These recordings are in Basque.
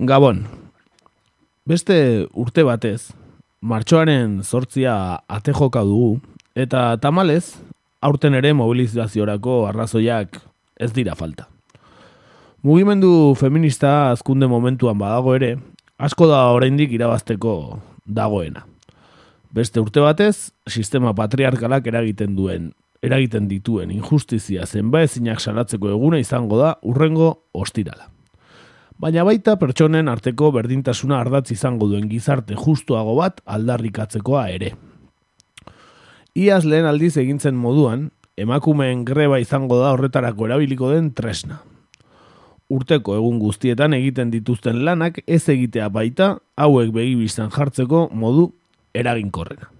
Gabon, beste urte batez, martxoaren sortzia ate joka dugu, eta tamalez, aurten ere mobilizaziorako arrazoiak ez dira falta. Mugimendu feminista azkunde momentuan badago ere, asko da oraindik irabazteko dagoena. Beste urte batez, sistema patriarkalak eragiten duen eragiten dituen injustizia zenbaezinak salatzeko eguna izango da urrengo ostirala. Baina baita pertsonen arteko berdintasuna ardatz izango duen gizarte justuago bat aldarrikatzekoa ere. Iaz lehen aldiz egintzen moduan, emakumeen greba izango da horretarako erabiliko den tresna. Urteko egun guztietan egiten dituzten lanak ez egitea baita hauek begibizan jartzeko modu eraginkorrena.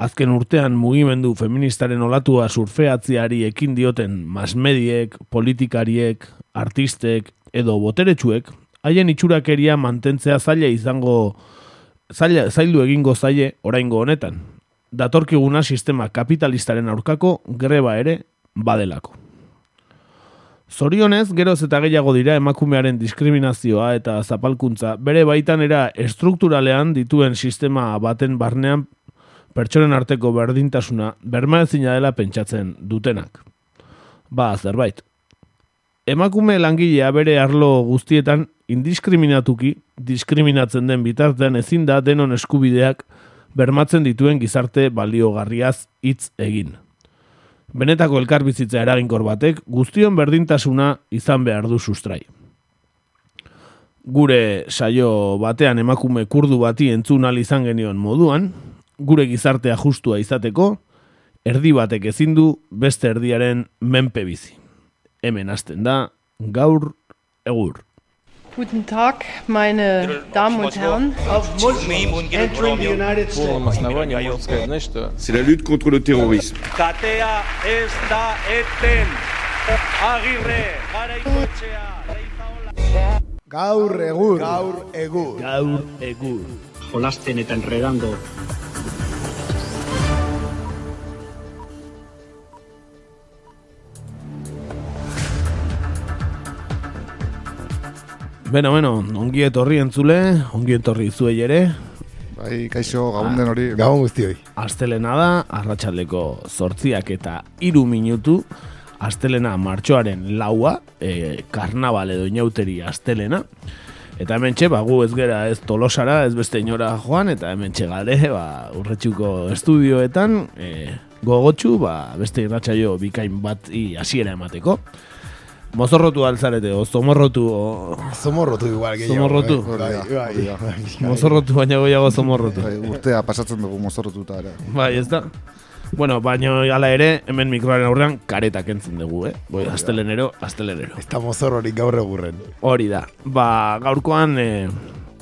Azken urtean mugimendu feministaren olatua surfeatziari ekin dioten masmediek, politikariek, artistek edo boteretsuek, haien itxurakeria mantentzea zaila izango zaila, zailu egingo zaile oraingo honetan. Datorkiguna sistema kapitalistaren aurkako greba ere badelako. Zorionez, geroz eta gehiago dira emakumearen diskriminazioa eta zapalkuntza bere baitan era estrukturalean dituen sistema baten barnean pertsonen arteko berdintasuna bermaezina dela pentsatzen dutenak. Ba, zerbait. Emakume langilea bere arlo guztietan indiskriminatuki diskriminatzen den bitartean ezin da denon eskubideak bermatzen dituen gizarte baliogarriaz hitz egin. Benetako elkarbizitza eraginkor batek guztion berdintasuna izan behar du sustrai. Gure saio batean emakume kurdu bati entzun izan genion moduan, gure gizartea justua izateko, erdi batek ezin du beste erdiaren menpe bizi. Hemen hasten da gaur egur. Guten Tag, meine Damen und Herren. Entering the United States. C'est la lutte contre le terrorisme. Katea ez da eten. Agirre, garaikoetxea, leizaola. Gaur egur. Gaur egur. Gaur egur. jolasten eta enredando Beno, beno, ongi etorri entzule, ongi etorri zuei ere, Bai, kaixo, gabon den hori. Gabon guztioi. astelena da, arratsaldeko zortziak eta iru minutu, astelena martxoaren laua, e, karnabal edo inauteri astelena, eta hemen txe, ba, gu ez gera ez tolosara, ez beste inora joan, eta hemen txe gare, ba, urretxuko estudioetan, e, gogotxu, ba, beste irratsaio bikain bat hasiera emateko. Mozorrotu altzarete, o zomorrotu, o Zomorrotu igual gehiago. Zomorrotu. eh? Bai, bai, bai. mozorrotu baina goiago zomorrotu. Urtea pasatzen dugu mozorrotuta ere. Bai, ez da. Bueno, baino hala ere, hemen mikroaren aurrean karetak entzun dugu, eh? Boi, astelenero, astelenero. Ez da mozorrorik gaur egurren. Hori da. Ba, gaurkoan e,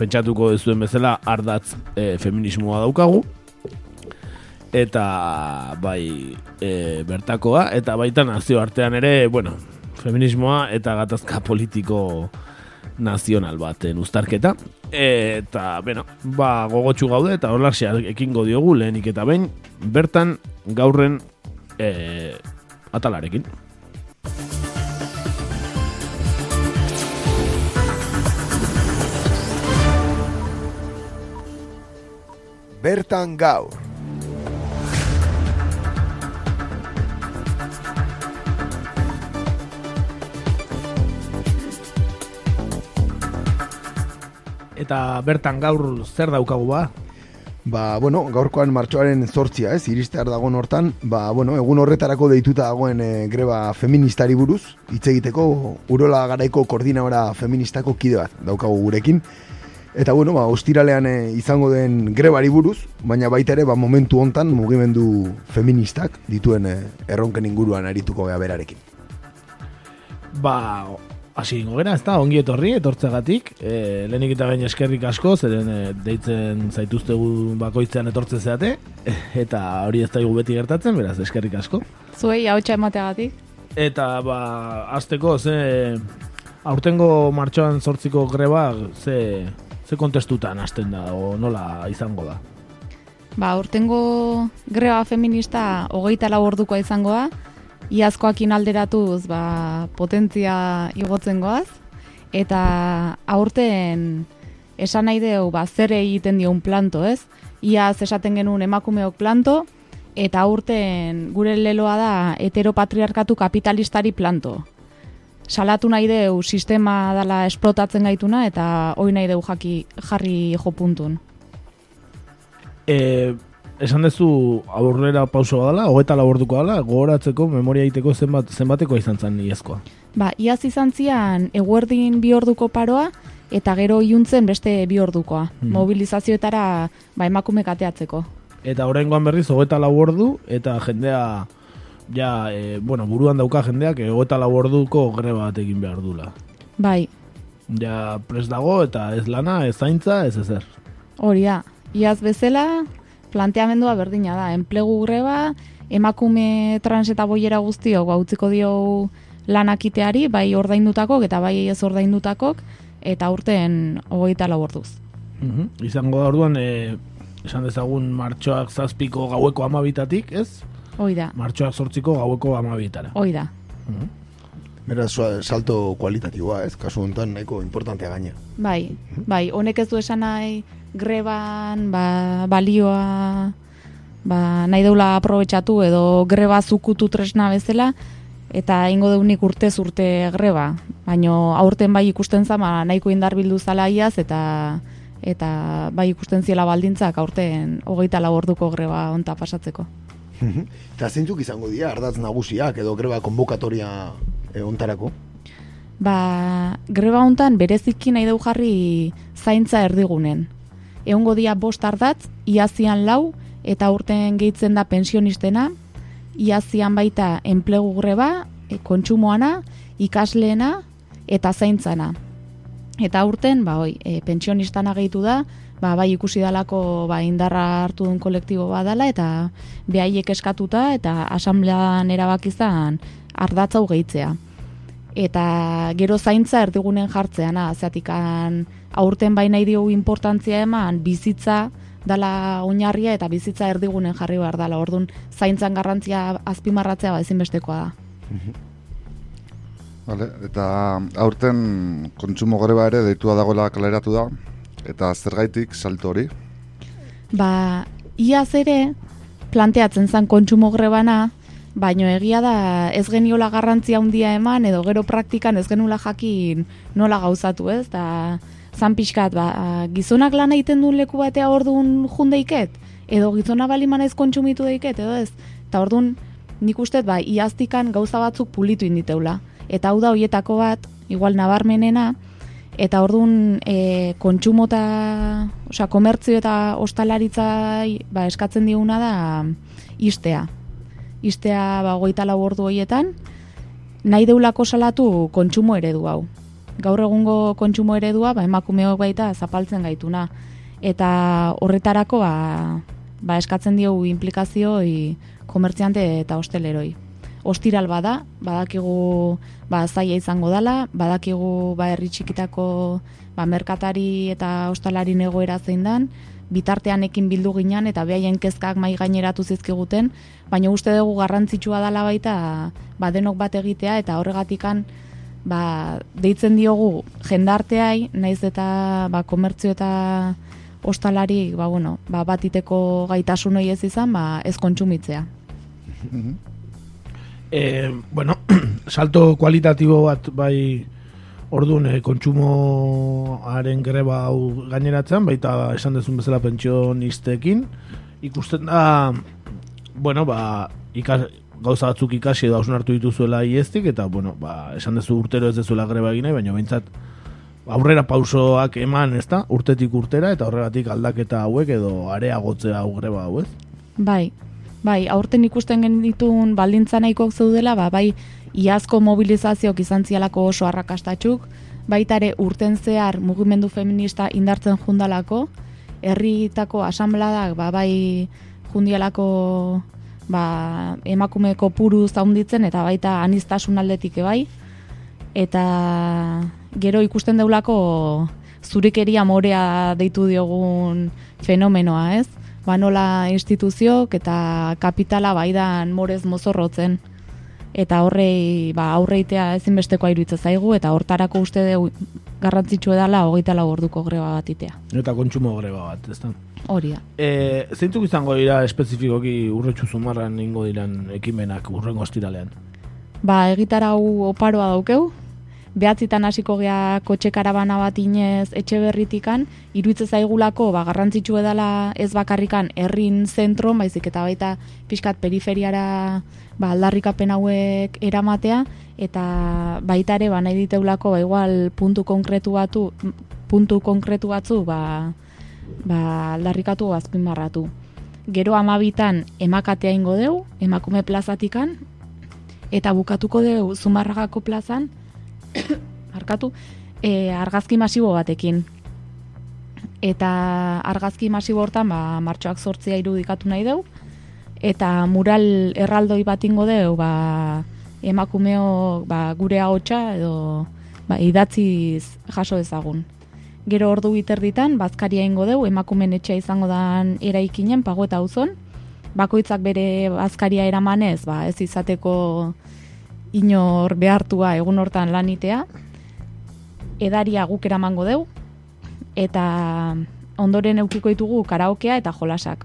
pentsatuko duzuen bezala ardatz e, feminismoa daukagu. Eta bai e, bertakoa, eta baita nazio artean ere, bueno, feminismoa eta gatazka politiko nazional baten uztarketa. Eta, bueno, ba, gogotsu gaude eta horlaxea ekingo diogu lehenik eta behin, bertan gaurren e, atalarekin. Bertan gaur. Eta bertan gaur zer daukagu ba? Ba, bueno, gaurkoan martxoaren zortzia, ez, iristear dagoen hortan, ba, bueno, egun horretarako deituta dagoen e, greba feministari buruz, hitz egiteko urola garaiko koordinadora feministako kide bat daukagu gurekin. Eta bueno, ba, ostiralean e, izango den grebari buruz, baina baita ere, ba, momentu hontan mugimendu feministak dituen e, erronken inguruan arituko gea berarekin. Ba, hasi ingo gera, ez da, ongi etorri, etortzegatik. E, lehenik eta bain eskerrik asko, zeren e, deitzen zaituztegu bakoitzean etortze zeate, eta hori ez daigu beti gertatzen, beraz, eskerrik asko. Zuei hautsa emateagatik. Eta, ba, azteko, ze, aurtengo martxoan sortziko greba, ze, ze kontestutan hasten da, o nola izango da. Ba, urtengo greba feminista hogeita lau ordukoa izango da, iazkoakin alderatuz ba, potentzia igotzen goaz, eta aurten esan nahi deu, ba, zer egiten dion planto, ez? Iaz esaten genuen emakumeok planto, eta aurten gure leloa da heteropatriarkatu kapitalistari planto. Salatu nahi deu sistema dala esplotatzen gaituna, eta hoi nahi deu jaki, jarri jo puntun. E, esan duzu aurrera pauso badala, hogeta laborduko dala, gogoratzeko, memoria egiteko zenbat, zenbateko izan zen iazkoa. Ba, iaz izan zian eguerdin bi orduko paroa, eta gero iuntzen beste bi ordukoa. Mhm. Mobilizazioetara ba, emakume kateatzeko. Eta oraingoan berriz hogeta lau ordu, eta jendea, ja, e, bueno, buruan dauka jendeak, e, hogeta lau orduko greba bat egin behar dula. Bai, Ja, pres dago, eta ez lana, ez zaintza, ez ezer. hori da. Iaz bezala, planteamendua berdina da. Enplegu greba, emakume trans eta boiera guztiok ba, utziko dio lanakiteari, bai ordaindutakok eta bai ez ordaindutakok, eta urten hogeita lau orduz. Mhm. Izango da orduan, e, esan dezagun martxoak zazpiko gaueko amabitatik, ez? Hoi da, Martxoak sortziko gaueko amabitara. hoi da. Beraz, sua- salto kualitatiboa, ez? Kasu honetan nahiko importantea gaina. Bai, bai, honek ez du esan nahi greban, ba, balioa, ba, nahi deula aprobetsatu edo greba zukutu tresna bezala, eta ingo deunik urtez urte greba. Baino aurten bai ikusten zama nahiko indar bildu zala iaz, eta eta bai ikusten ziela baldintzak aurten hogeita lau orduko greba onta pasatzeko. Eta zeintzuk izango dira, ardatz nagusiak edo greba konbokatoria e, ontarako? Ba, greba hontan bereziki nahi dugu jarri zaintza erdigunen. Egongo dia bost ardatz, iazian lau, eta urten gehitzen da pensionistena, iazian baita enplegu greba, e, kontsumoana, ikasleena eta zaintzana. Eta urten, ba, oi, e, pensionistana gehitu da, ba, bai ikusi dalako ba, indarra hartu duen kolektibo badala, eta behaiek eskatuta, eta asamblean erabakizan ardatzau gehitzea eta gero zaintza erdigunen jartzeana, zeatikan aurten bai nahi diogu importantzia eman bizitza dala oinarria eta bizitza erdigunen jarri behar dala. Ordun zaintzan garrantzia azpimarratzea ba ezinbestekoa da. Vale, eta aurten kontsumo greba ere deitua dagoela kaleratu da, eta zergaitik salto hori. Ba, iaz ere planteatzen zen kontsumo grebana, baino egia da ez geniola garrantzia handia eman edo gero praktikan ez genula jakin nola gauzatu, ez? Da zan pixkat, ba, gizonak lan egiten duen leku batea orduan jundeiket, edo gizona baliman ez kontsumitu deiket, edo ez? Eta orduan nik uste, ba, iaztikan gauza batzuk pulitu inditeula. Eta hau da hoietako bat, igual nabarmenena, eta orduan e, kontsumo eta, osea, komertzio eta ostalaritza ba, eskatzen diguna da istea. Istea ba, goita lau ordu horietan, nahi deulako salatu kontsumo eredu hau. Gaur egungo kontsumo eredua ba, emakumeok baita zapaltzen gaituna. Eta horretarako ba, ba, eskatzen diogu implikazio komertziante eta hosteleroi. Ostiral bada, badakigu ba, zaila izango dala, badakigu ba, herri txikitako ba, merkatari eta ostalari egoera zein dan, bitartean ekin bildu ginen eta behaien kezkak mai gaineratu zizkiguten, baina uste dugu garrantzitsua dala baita ba, denok bat egitea eta horregatikan ba, deitzen diogu jendarteai, naiz eta ba, komertzio eta ostalari ba, bueno, ba, batiteko gaitasun hori ez izan, ba, ez kontsumitzea. E, bueno, salto kualitatibo bat bai orduan e, kontsumoaren greba hau gaineratzean, baita esan dezun bezala pentsionistekin, ikusten da, bueno, ba, ikas, gauza batzuk ikasi edo hausnartu dituzuela ieztik, eta, bueno, ba, esan dezu urtero ez dezuela greba egin nahi, baina behintzat aurrera pausoak eman, ez da, urtetik urtera, eta horregatik aldaketa hauek edo areagotzea hau greba hau, ez? Bai, bai, aurten ikusten genitun baldintza nahikoak zeudela, ba, bai, iazko mobilizazioak izan zialako oso arrakastatxuk, baita ere urten zehar mugimendu feminista indartzen jundalako, herritako asambladak ba, bai jundialako ba, emakumeko puru zaunditzen eta baita anistasun aldetik bai, eta gero ikusten deulako zurikeria morea deitu diogun fenomenoa, ez? Ba nola instituziok eta kapitala baidan morez mozorrotzen. eta horrei ba, aurreitea ezinbestekoa iruditzen zaigu, eta hortarako uste dugu garrantzitsua dela hogeita lau orduko greba bat itea. Eta kontsumo greba bat, ez da? Hori da. E, zeintzuk izango dira espezifikoki urretxu zumarran ingo diran ekimenak urrengo estiralean? Ba, egitarau oparoa daukeu, behatzitan hasiko gea kotxe karabana bat inez etxe berritikan, iruitze zaigulako ba, garrantzitsu edala ez bakarrikan herrin zentro, baizik eta baita pixkat periferiara ba, aldarrikapen hauek eramatea, eta baita ere ba, nahi diteulako ba, igual puntu konkretu batu, puntu konkretu batzu ba, ba, aldarrikatu azpimarratu. Gero amabitan emakatea ingo deu, emakume plazatikan, eta bukatuko deu Zumarragako plazan, arkatu, e, argazki masibo batekin. Eta argazki masibo hortan, ba, martxoak sortzia irudikatu nahi deu, eta mural erraldoi bat ingo deu, ba, emakumeo ba, gure ahotsa edo ba, idatziz jaso ezagun. Gero ordu biterditan, bazkaria ingo deu, emakumen etxea izango dan eraikinen, pago eta uzon, bakoitzak bere bazkaria eramanez, ba, ez izateko inor behartua egun hortan lanitea, edaria guk eramango deu, eta ondoren eukiko ditugu karaokea eta jolasak.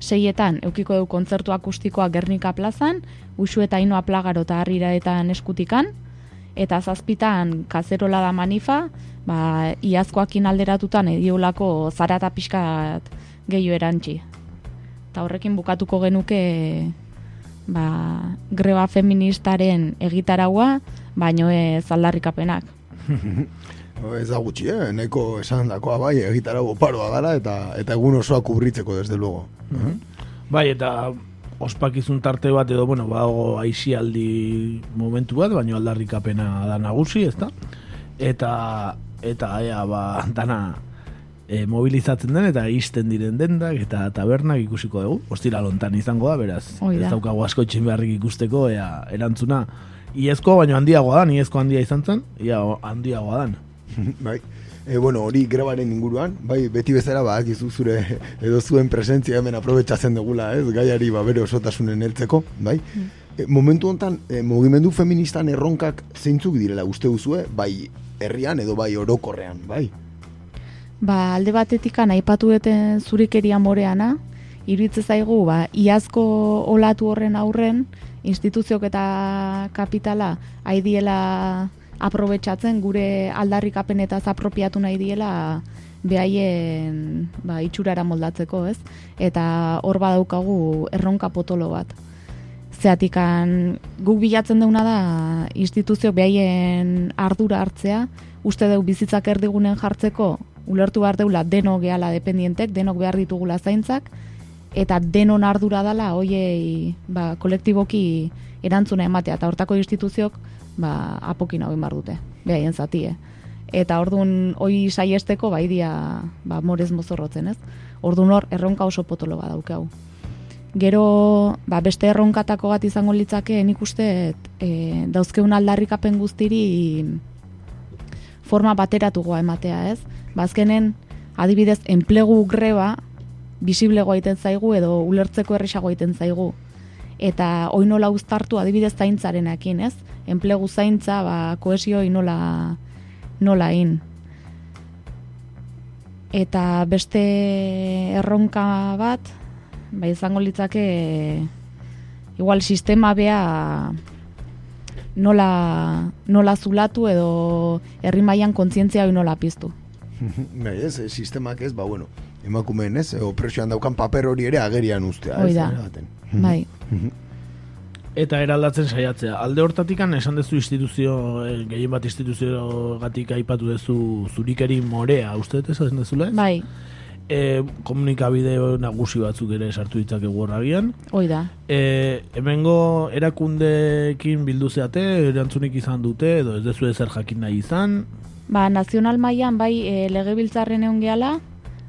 Seietan, eukiko du kontzertu akustikoa Gernika plazan, usu eta inoa plagaro eta harriraetan eskutikan, eta zazpitan kazerola da manifa, ba, iazkoakin alderatutan ediolako zara eta pixkat gehiu erantzi. Eta horrekin bukatuko genuke ba, greba feministaren egitaraua, baino ez aldarrikapenak. Ez da gutxi, eh? Neko esan dakoa bai, egitara oparoa dara eta eta egun osoa kubritzeko, desde luego. Bai, eta ospakizun tarte bat edo, bueno, bago aixialdi momentu bat, baino aldarrikapena da nagusi, ezta? Eta, eta, ea, ba, dana e, mobilizatzen den eta isten diren dendak eta tabernak ikusiko dugu. Ostira lontan izango da, beraz. Hoi da. Ez daukagu asko itxin beharrik ikusteko, ea, erantzuna. Iezko, baino handiagoa da, iezko handia izan zen, ia handiagoa dan. bai. E, bueno, hori grebaren inguruan, bai, beti bezala ba, akizu zure edo zuen presentzia hemen aprobetsatzen dugula, ez, gaiari ba, bere osotasunen heltzeko, bai. E, momentu hontan, e, mugimendu feministan erronkak zeintzuk direla uste duzue, bai herrian edo bai orokorrean, bai. Ba, alde batetikan aipatu duten zurikeria moreana, iruditzen zaigu, ba, iazko olatu horren aurren, instituziok eta kapitala haidiela aprobetsatzen gure aldarrikapenetaz apropiatu nahi diela behaien ba, itxurara moldatzeko, ez? Eta hor badaukagu erronka potolo bat. Zeatikan guk bilatzen deuna da instituzioak behaien ardura hartzea, uste deu bizitzak erdigunen jartzeko, ulertu behar deula denok gehala dependientek, denok behar ditugula zaintzak, eta denon ardura dala hoiei ba, kolektiboki erantzuna ematea, eta hortako instituziok ba, apokin hau behar dute, behaien zatie. Eta ordun hoi saiesteko bai dia ba, morez mozorrotzen, ez? Ordun hor erronka oso potolo bat daukau. Gero, ba, beste erronkatako bat izango litzake, nik uste e, dauzkeun aldarrikapen guztiri forma bateratugoa ematea, ez? Bazkenen, adibidez, enplegu greba bisiblegoa egiten zaigu edo ulertzeko erresago egiten zaigu. Eta oin nola uztartu adibidez zaintzarenekin, ez? Enplegu zaintza, ba, kohesio nola, nola in. Eta beste erronka bat, ba, izango litzake igual sistema bea nola, nola zulatu edo herri mailan kontzientzia hori nola piztu. bai, ez, sistemak ez, ba, bueno, emakumeen ez, opresioan daukan paper hori ere agerian ustea, Hoi ez? da. Bai. Eta eraldatzen saiatzea. Alde hortatikan esan dezu instituzio, eh, gehien bat instituzio gatik aipatu dezu zurikeri morea, uste dut esan dezula ez? Bai, E, komunikabide nagusi batzuk ere sartu ditzakegu horragian. hoi da. E, hemengo erakundeekin bildu zeate, erantzunik izan dute, edo ez dezu ezer jakin nahi izan. Ba, nazional mailan bai e, legebiltzarren egon gehala,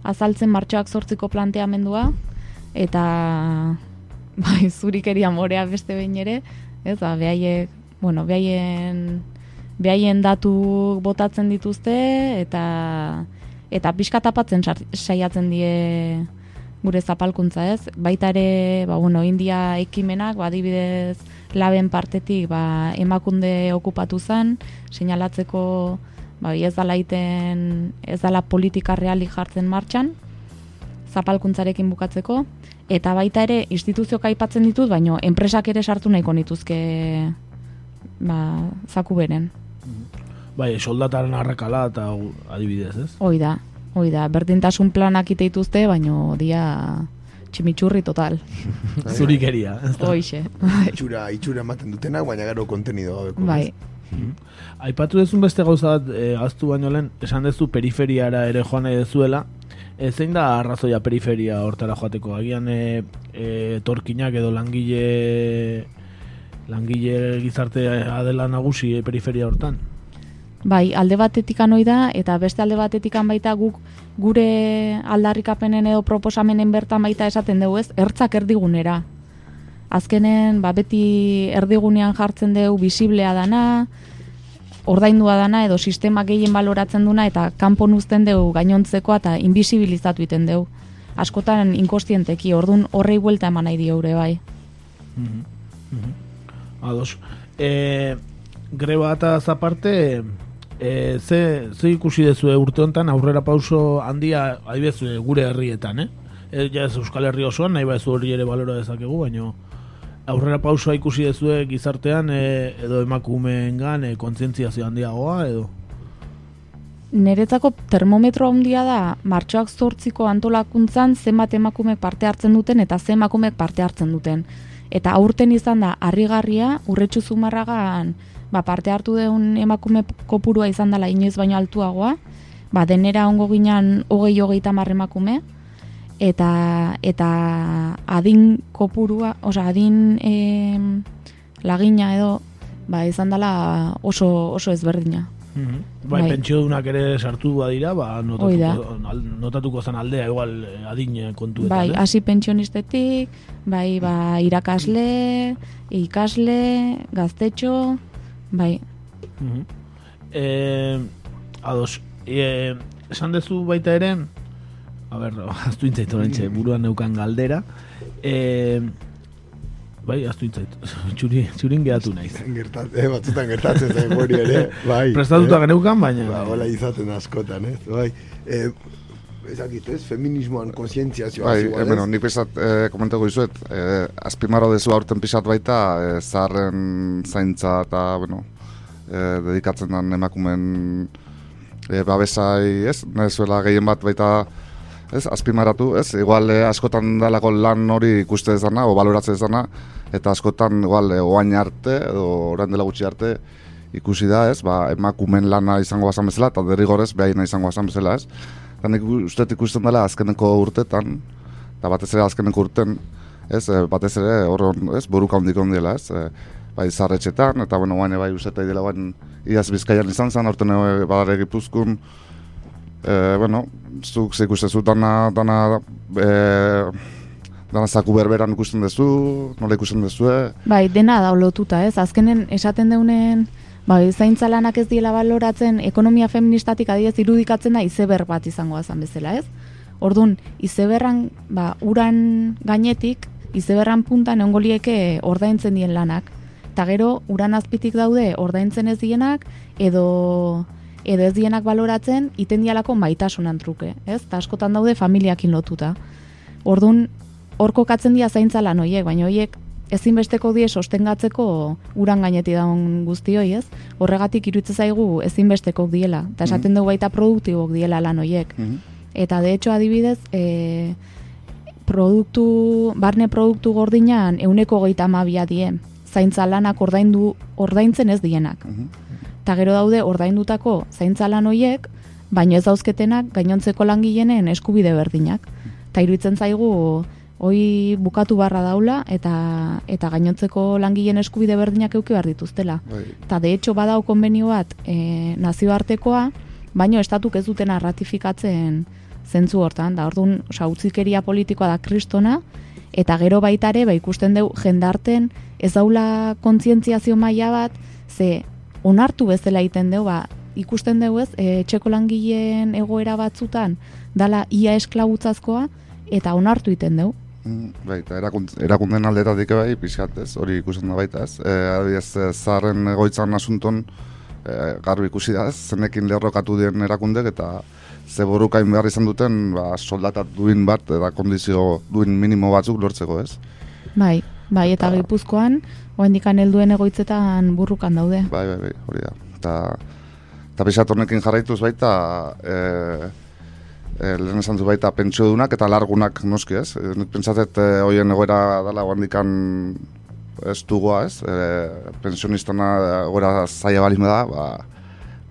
azaltzen martxoak sortziko planteamendua, eta bai, zurikeria morea beste behin ere, ez, ba, behaiek, bueno, behaien, behaien datu botatzen dituzte, eta eta pixka tapatzen saiatzen die gure zapalkuntza, ez? Baita ere, ba, bueno, India ekimenak, ba, adibidez, laben partetik ba, emakunde okupatu zen, seinalatzeko ba, ez dala iten, ez dala politika reali jartzen martxan, zapalkuntzarekin bukatzeko, eta baita ere instituzioak aipatzen ditut, baino enpresak ere sartu nahiko nituzke ba, zaku beren. Bai, soldataren arrakala eta adibidez, ez? Hoi da, hoi da, berdintasun planak ite dituzte, baino dia tximitxurri total. Zurikeria. Hoixe. Itxura, itxura ematen dutenak, baina gero kontenido gabeko. bai, Aipatu dezun beste gauza bat, e, gaztu baino lehen, esan dezu periferiara ere joan nahi dezuela, e, zein da arrazoia periferia hortara joateko? Agian e, e, torkinak edo langile langile gizarte adela nagusi e, periferia hortan? bai, alde batetik anoi da, eta beste alde batetik baita guk gure aldarrikapenen edo proposamenen bertan baita esaten dugu ez, ertzak erdigunera. Azkenen, ba, beti erdigunean jartzen dugu bisiblea dana, ordaindua dana edo sistema gehien baloratzen duna eta kanpon uzten dugu gainontzekoa eta invisibilizatu iten dugu. Askotan inkostienteki, ordun horrei buelta eman nahi dio ere bai. Ados. E, greba eta zaparte, e, ze, ze ikusi dezue urte honetan aurrera pauso handia adibidez gure herrietan, eh? E, ja ez Euskal Herri osoan, nahi ez hori ere balora dezakegu, baino aurrera pausoa ikusi dezue gizartean e, edo emakumeengan e, kontzientziazio handiagoa edo? Neretzako termometro handia da martxoak zortziko antolakuntzan zenbat emakumek parte hartzen duten eta ze emakumek parte hartzen duten. Eta aurten izan da harrigarria urretxu zumarragan ba, parte hartu deun emakume kopurua izan dela inoiz baino altuagoa, ba, denera ongo ginean hogei hogeita emakume, eta, eta adin kopurua, osea adin em, lagina edo ba, izan dela oso, oso ezberdina. Bai, Bai. pentsiodunak ere sartu badira, ba, Hoi da. notatuko, al, notatuko zen aldea, igual eh, adin kontuetan, Bai, eh? hasi pentsionistetik, bai, ba, irakasle, ikasle, gaztetxo, bai, Mhm. Eh, ados, eh, esan dezu baita ere, a ber, aztu intzait orantxe, buruan neukan galdera, eh, bai, aztu intzait, txuri, txurin gehatu naiz. Gertat, eh, batzutan gertatzen zain hori ere, bai. Prestatuta eh? geneukan, baina... Ba, hola izaten askotan, ez? Bai. Eh, ezakit, ez? Feminismoan kontzientziazioa Bai, eh, bueno, nik pizat eh, komentako izuet, eh, azpimaro dezu aurten pixat baita, eh, zaharren zaintza eta, bueno, eh, dedikatzen den emakumen eh, babesai, ez, nahezuela gehien bat baita, ez, azpimarratu, ez, igual eh, askotan dalako lan hori ikuste ez dana, o baloratze ez dana, eta askotan igual eh, oain arte, edo orain dela gutxi arte, ikusi da, ez, ba, emakumen lana izango bazan bezala, eta derrigorez behaina izango bazan bezala, ez. Eta nik uste ikusten dela azkeneko urtetan, eta batez ere azkeneko urten, ez, eh, batez ere hor, ez, buruka hondik ondiela, ez, eh, bai zarretxetan, eta bueno, guain bai uste dela guain iaz bizkaian izan zen, aurten eh, badare gipuzkun, eh, bueno, zuk ze ikusten zu dana, dana, eh, dana zaku berberan ikusten duzu, nola ikusten duzue, bai, dena da lotuta, ez? Azkenen esaten deunen, bai, zaintza lanak ez diela baloratzen, ekonomia feministatik adidez irudikatzen da izeber bat izango azan bezala, ez? Ordun izeberran, ba, uran gainetik, izeberran puntan lieke ordaintzen dien lanak. Eta gero, uran azpitik daude ordaintzen ez dienak, edo edo ez dienak baloratzen, iten dialako maitasunan truke, ez? Ta askotan daude familiakin lotuta. Ordun hor kokatzen dira zaintza lan hoiek, baina hoiek ezinbesteko die sostengatzeko uran gaineti daun guzti hoi, ez? Horregatik iruditzen zaigu ezinbesteko diela, eta esaten dugu baita produktibok diela lan hoiek. Eta de hecho adibidez, e, produktu, barne produktu gordinan euneko geita amabia die, zaintza lanak ordaindu, ordaintzen ez dienak. Eta gero daude ordaindutako zaintza lan hoiek, baino ez dauzketenak gainontzeko langilenen eskubide berdinak. Eta iruditzen zaigu hoi bukatu barra daula eta eta gainontzeko langileen eskubide berdinak euki behar dituztela. Bai. Eta de hecho badao konbenio bat e, nazioartekoa, baino estatuk ez dutena ratifikatzen zentzu hortan, da orduan, osea, utzikeria politikoa da kristona, eta gero baita ere, ba, ikusten dugu jendarten ez daula kontzientziazio maila bat, ze onartu bezala egiten dugu, ba, ikusten dugu ez, e, etxeko langileen egoera batzutan, dala ia esklabutzazkoa, eta onartu egiten dugu. Mm, Baita, erakund, erakunden aldetatik bai, pixkat ez, hori ikusten da baita ez. E, adibidez, e, zaharren egoitzan asunton, e, garbi ikusi da ez, zenekin lerrokatu dien erakundek eta ze borukain behar izan duten, ba, soldatat duin bat, eta kondizio duin minimo batzuk lortzeko ez. Bai, bai, eta Gipuzkoan, oendikan helduen egoitzetan burrukan daude. Bai, bai, bai, hori da. Eta, eta pixat honekin jarraituz baita, e, e, lehen esan du baita pentsiodunak eta largunak noski ez. E, nik pentsatet e, hoien egoera dela guandikan ez dugoa ez. E, pensionistana egoera zaila balizme da, ba,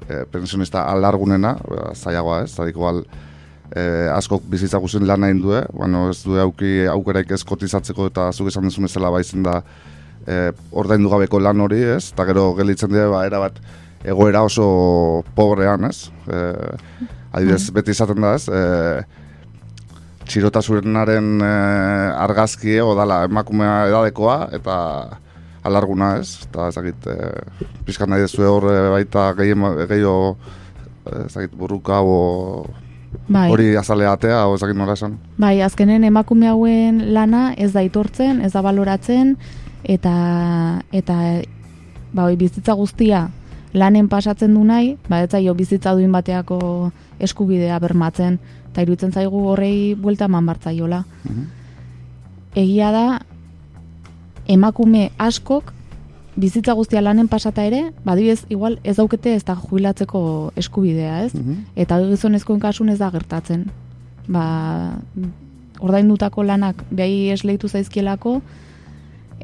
e, pensionista alargunena, ba, zailagoa ez. Zadik igual, e, askok bizitza guztien lan nahi due, bueno, ez du auki aukeraik ez kotizatzeko eta zuk esan duzu bezala baizen da e, ordaindu gabeko lan hori, ez? Eta gero gelditzen dira ba erabat egoera oso pobrean, ez? E, adibidez, beti izaten da, ez? E, txirotasurenaren e, argazki ego dala emakumea edadekoa eta alarguna, ez? Eta ezagit, e, pixkan nahi dezue hor e, baita gehiago ezagit burruka o Bai. hori azaleatea, o ezagit nola esan. Bai, azkenen emakume hauen lana ez da itortzen, ez da baloratzen, eta, eta ba, oi, bizitza guztia lanen pasatzen du nahi, ba, ez bizitza duin bateako eskubidea bermatzen, eta iruditzen zaigu horrei buelta eman bartzaiola. Egia da, emakume askok bizitza guztia lanen pasata ere, badibez, igual ez daukete ez da jubilatzeko eskubidea, ez? Eta gizonezkoen kasun ez da gertatzen. Ba, ordaindutako lanak behai esleitu zaizkielako,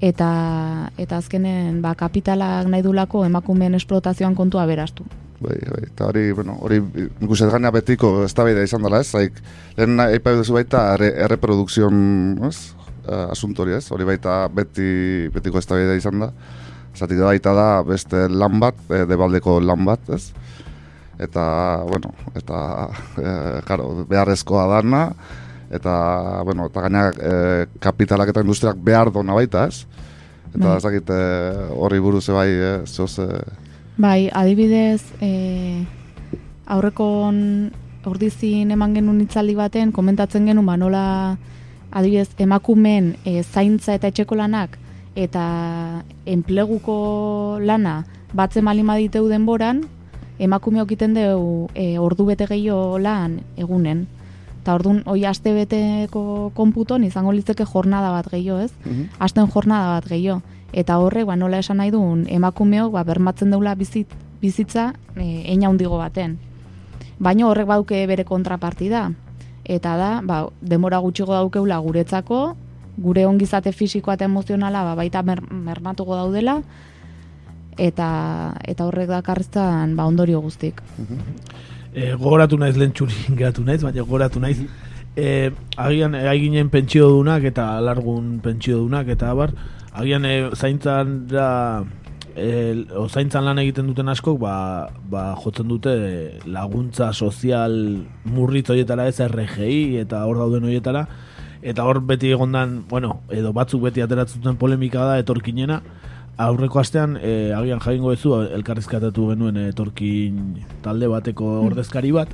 eta eta azkenen ba, kapitalak nahi dulako emakumeen esplotazioan kontua beraztu. Bai, bai, eta hori, bueno, hori ikuset gaina betiko eztabaida izan dela, ez? Zaik, lehen aipa duzu baita erre, erreprodukzion, ez? Uh, asunto hori, ez? Hori baita beti betiko eztabaida izan da. Zatik baita da beste lan bat, e, debaldeko lan bat, ez? Eta, bueno, eta, e, karo, beharrezkoa dana, eta, bueno, eta gaina e, kapitalak eta industriak behar dona baita, ez? Eta Bai. ez dakit e, horri buruz bai, e, zoz, e, Bai, adibidez, e, aurrekon ordizin eman genuen itzaldi baten, komentatzen genuen, ba, nola adibidez, emakumeen e, zaintza eta etxeko lanak eta enpleguko lana batzen malin baditeu denboran, emakume okiten deu e, ordu bete gehiago lan egunen. Eta orduan, hoi aste beteko konputon izango litzeke jornada bat gehiago, ez? Asten jornada bat gehiago. Eta horrek, ba, nola esan nahi duen, emakumeok ba, bermatzen deula bizit, bizitza e, eina hundigo baten. Baina horrek baduke bere kontrapartida. Eta da, ba, demora gutxigo daukeula guretzako, gure ongizate fisikoa eta emozionala ba, baita mer, mermatuko daudela, eta eta horrek dakarriztan ba, ondorio guztik. E, gogoratu naiz lehen txurin geratu naiz, baina gogoratu naiz. E, agian e, aginen pentsio dunak eta alargun pentsio dunak eta abar, agian e, zaintzan da e, o, zaintzan lan egiten duten askok ba, ba, jotzen dute laguntza sozial murritz horietara ez RGI eta hor dauden horietara. Eta hor beti egondan, bueno, edo batzuk beti ateratzen polemika da etorkinena aurreko astean e, agian jaingo ezu elkarrizkatatu genuen etorkin talde bateko ordezkari bat.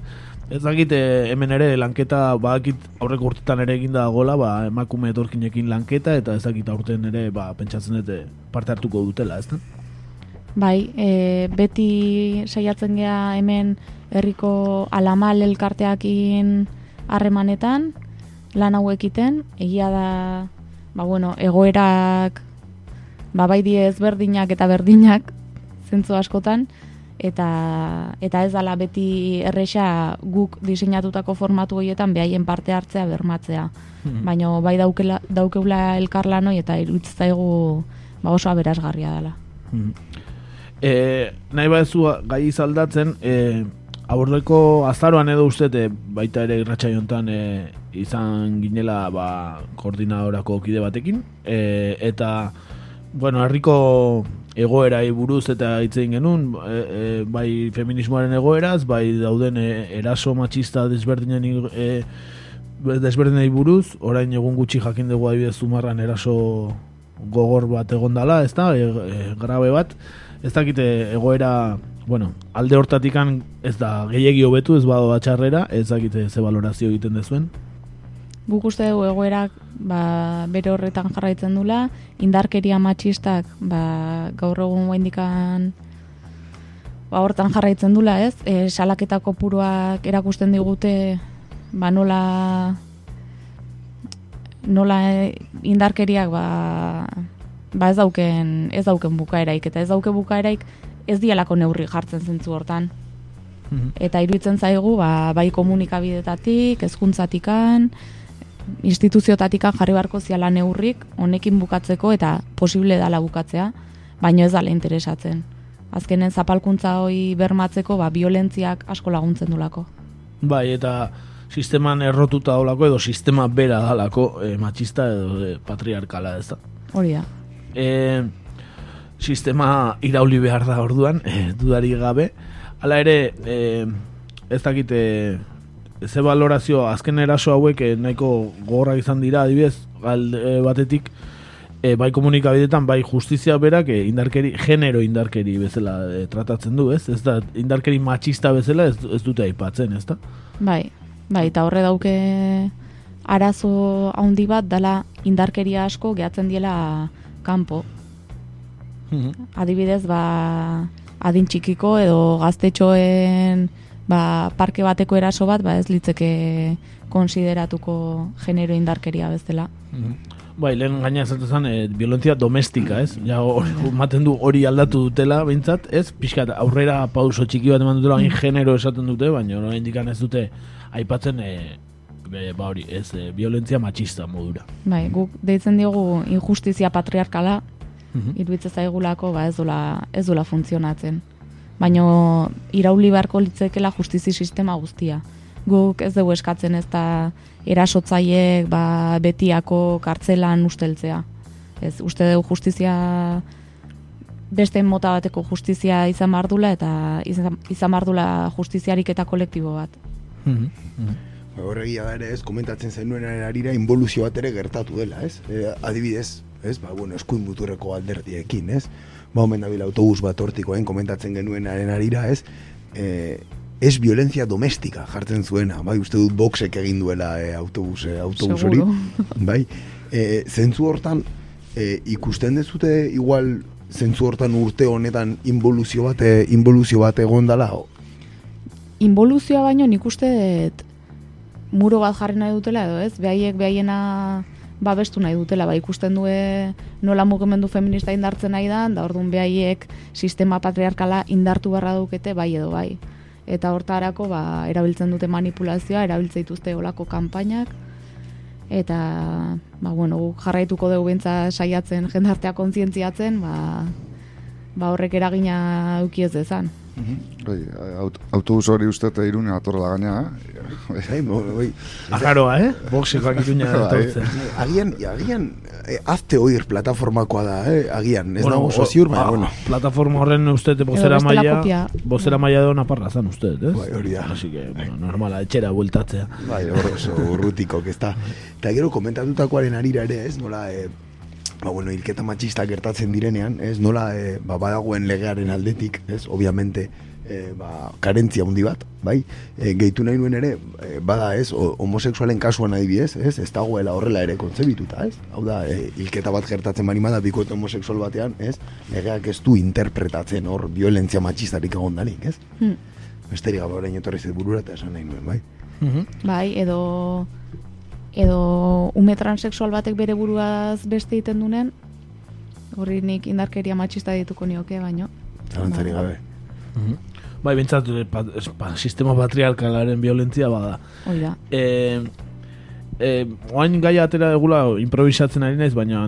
Ez dakit eh, hemen ere lanketa badakit aurreko urtetan ere eginda dagoela, ba, emakume etorkinekin lanketa eta ez dakit aurten ere ba, pentsatzen dute parte hartuko dutela, ez da? Bai, e, beti saiatzen gea hemen herriko alamal elkarteakin harremanetan, lan hauekiten, egia da, ba bueno, egoerak ba bai die ezberdinak eta berdinak zentzu askotan eta eta ez dala beti erresa guk diseinatutako formatu horietan behaien parte hartzea bermatzea. Mhm. Baina bai daukela, daukeula elkarlan hori eta iruditzen zaigu ba oso aberasgarria dela. E, nahi badezu gai izaldatzen, e, aurreko azaroan edo uste baita ere irratxai hontan e, izan ginela ba, koordinadorako kide batekin, e, eta bueno, herriko egoerai buruz eta hitz egin genuen, e, e, bai feminismoaren egoeraz, bai dauden e, eraso matxista desberdinen e, desberdinei buruz, orain egun gutxi jakin dugu adibidez zumarran eraso gogor bat egondala, ez da, e, e, grabe bat, ez dakite egoera, bueno, alde hortatikan ez da gehiegi hobetu ez bado txarrera, ez dakite ze valorazio egiten dezuen. Guk uste dugu egoerak ba, bere horretan jarraitzen dula, indarkeria matxistak ba, gaur egun guaindikan ba, hortan jarraitzen dula, ez? E, salaketa kopuruak erakusten digute ba, nola nola e, indarkeriak ba, ba ez dauken ez dauken bukaeraik eta ez dauke bukaeraik ez dialako neurri jartzen zentzu hortan. Eta iruditzen zaigu ba, bai komunikabidetatik, hezkuntzatikan, instituziotatikan jarri barko ziala neurrik honekin bukatzeko eta posible dala bukatzea, baino ez dala interesatzen. Azkenen zapalkuntza hoi bermatzeko ba, violentziak asko laguntzen dulako. Bai, eta sisteman errotuta dolako edo sistema bera dalako e, matxista edo e, patriarkala ez da. Hori da. E, sistema irauli behar da orduan, e, dudari gabe. Hala ere, e, ez dakite, ze valorazio azken eraso hauek e, nahiko gogorrak izan dira, adibidez, alde batetik, e, bai komunikabidetan, bai justizia berak e, indarkeri, genero indarkeri bezala e, tratatzen du, ez? Ez da, indarkeri matxista bezala ez, ez dute aipatzen, ez da? Bai, bai, eta horre dauke arazo handi bat dala indarkeria asko gehatzen diela kanpo. Adibidez, ba, adin txikiko edo gaztetxoen ba, parke bateko eraso bat, ba, ez litzeke konsideratuko genero indarkeria bezala. Bai, lehen gaina esatu zen, e, violentzia domestika, ez? Ja, hori, maten du hori aldatu dutela, behintzat, ez? Piskat, aurrera pauso txiki bat eman dutela, hain genero esaten dute, baina hori indikan ez dute aipatzen, e, be, ba hori, ez, e, violentzia matxista modura. Bai, guk deitzen diogu injustizia patriarkala, iruditzen zaigulako ba ez dula, ez dula funtzionatzen. Baino irauli beharko litzekela justizi sistema guztia. Guk ez dugu eskatzen ez da erasotzaiek ba, betiako kartzelan usteltzea. Ez, uste dugu justizia beste mota bateko justizia izan bardula eta izan, izan bardula justiziarik eta kolektibo bat. Ba, Horregia da ere ez, komentatzen zenuen arira involuzio bat ere gertatu dela, ez? E, adibidez, ez? Ba, bueno, eskuin muturreko alderdiekin, ez? Ba, omen dabil autobus bat hortikoen komentatzen genuen arira, ez? E, ez violencia domestika jartzen zuena, bai, uste dut boxek egin duela e, autobus, e, autobus hori, bai? E, zentzu hortan, e, ikusten dezute igual zentzu hortan urte honetan involuzio bat, e, involuzio bat egon dala? Involuzioa baino nik uste muro bat jarri nahi dutela edo ez, behaiek behaiena babestu nahi dutela, ba ikusten due nola mugimendu feminista indartzen nahi da, da orduan behaiek sistema patriarkala indartu barra dukete bai edo bai. Eta hortarako ba, erabiltzen dute manipulazioa, erabiltzen dituzte olako kanpainak, eta ba, bueno, jarraituko dugu bentsa saiatzen jendartea kontzientziatzen, ba, ba horrek eragina euki ez dezan. Bai, aut, autobus hori uste eta irune atorrela gaina, eh? Bai, bai. Ajaroa, eh? Boxekoak ituña Bai. etortzen. Agian, agian, eh, azte oir plataformakoa da, eh? Agian, ez Bueno, dago ziur, baina, ah, bueno. Plataforma horren uste bozera bestela maila, kopia. bozera maila edo naparra zan uste, ez? Bai, hori da. Así que, bueno, normala, etxera bueltatzea. Bai, hor oso urrutiko, ez da. Eta gero komentatutakoaren arira ere, ez, nola, e, ba, bueno, hilketa matxista gertatzen direnean, ez, nola, e, ba, badagoen legearen aldetik, ez, obviamente, e, ba, karentzia handi bat, bai, e, gehitu nahi nuen ere, e, bada, ez, o, homosexualen kasuan adibidez, ez, ez dagoela horrela ere kontzebituta, ez, hau da, e, hilketa bat gertatzen bani bada bikote homosexual batean, ez, legeak ez du interpretatzen hor violentzia matxistarik egon danik, ez, Hmm. besterik gabe orain etorri zait burura eta esan nahi nuen, bai. Bai, edo edo ume transexual batek bere buruaz beste egiten dunen, horri nik indarkeria matxista dituko nioke, baino. Zalantzari gabe. Bai, bintzat, eh, pa, es- pa, sistema patriarkalaren violentzia bada. Hoi da. E, e, oain gaia atera egula improvisatzen ari naiz, baina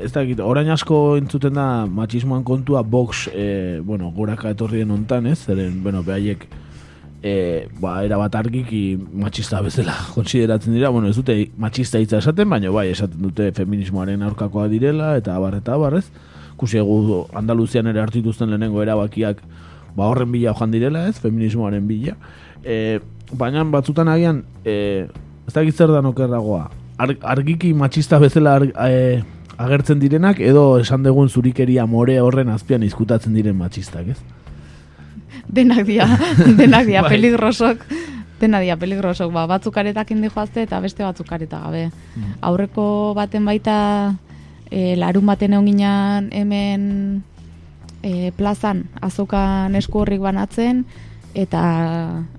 ez dakit, orain asko entzuten da machismoan kontua box, e, bueno, goraka etorri den ontan, ez? Zeren, bueno, behaiek e, ba, erabat argiki machista bezala konsideratzen dira, bueno, ez dute machista hitza esaten, baina bai, esaten dute feminismoaren aurkakoa direla, eta abar eta abar, ez? Kusi egu Andaluzian ere hartu dituzten lehenengo erabakiak ba horren bila joan direla, ez? Feminismoaren bila. E, baina batzutan agian, e, ez dakit zer da nokerragoa, Ar, argiki machista bezala ar, e, agertzen direnak, edo esan dugun zurikeria more horren azpian izkutatzen diren machistak, ez? Denak dia, denak dia, Bai. peligrosok. dena dia peligroso, ba, batzuk aretakin dijoazte eta beste batzuk areta gabe. Aurreko baten baita e, larun baten egon ginen hemen e, plazan azokan esku horrik banatzen, eta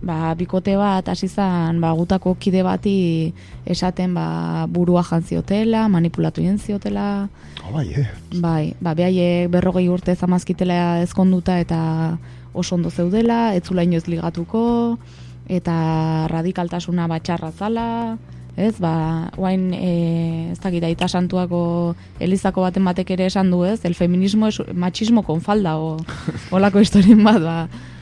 ba, bikote bat hasi zan ba, gutako kide bati esaten ba, burua jantziotela, manipulatu egin ziotela, Oh, bai, eh. Bai, ba, behaiek berrogei urte zamazkitela ezkonduta eta oso ondo zeudela, etzula inoiz ligatuko, eta radikaltasuna batxarra zala, ez, ba, oain, e, ez dakit, aita santuako elizako baten batek ere esan du, ez, el feminismo es machismo con falda, o, olako historien bat, ba,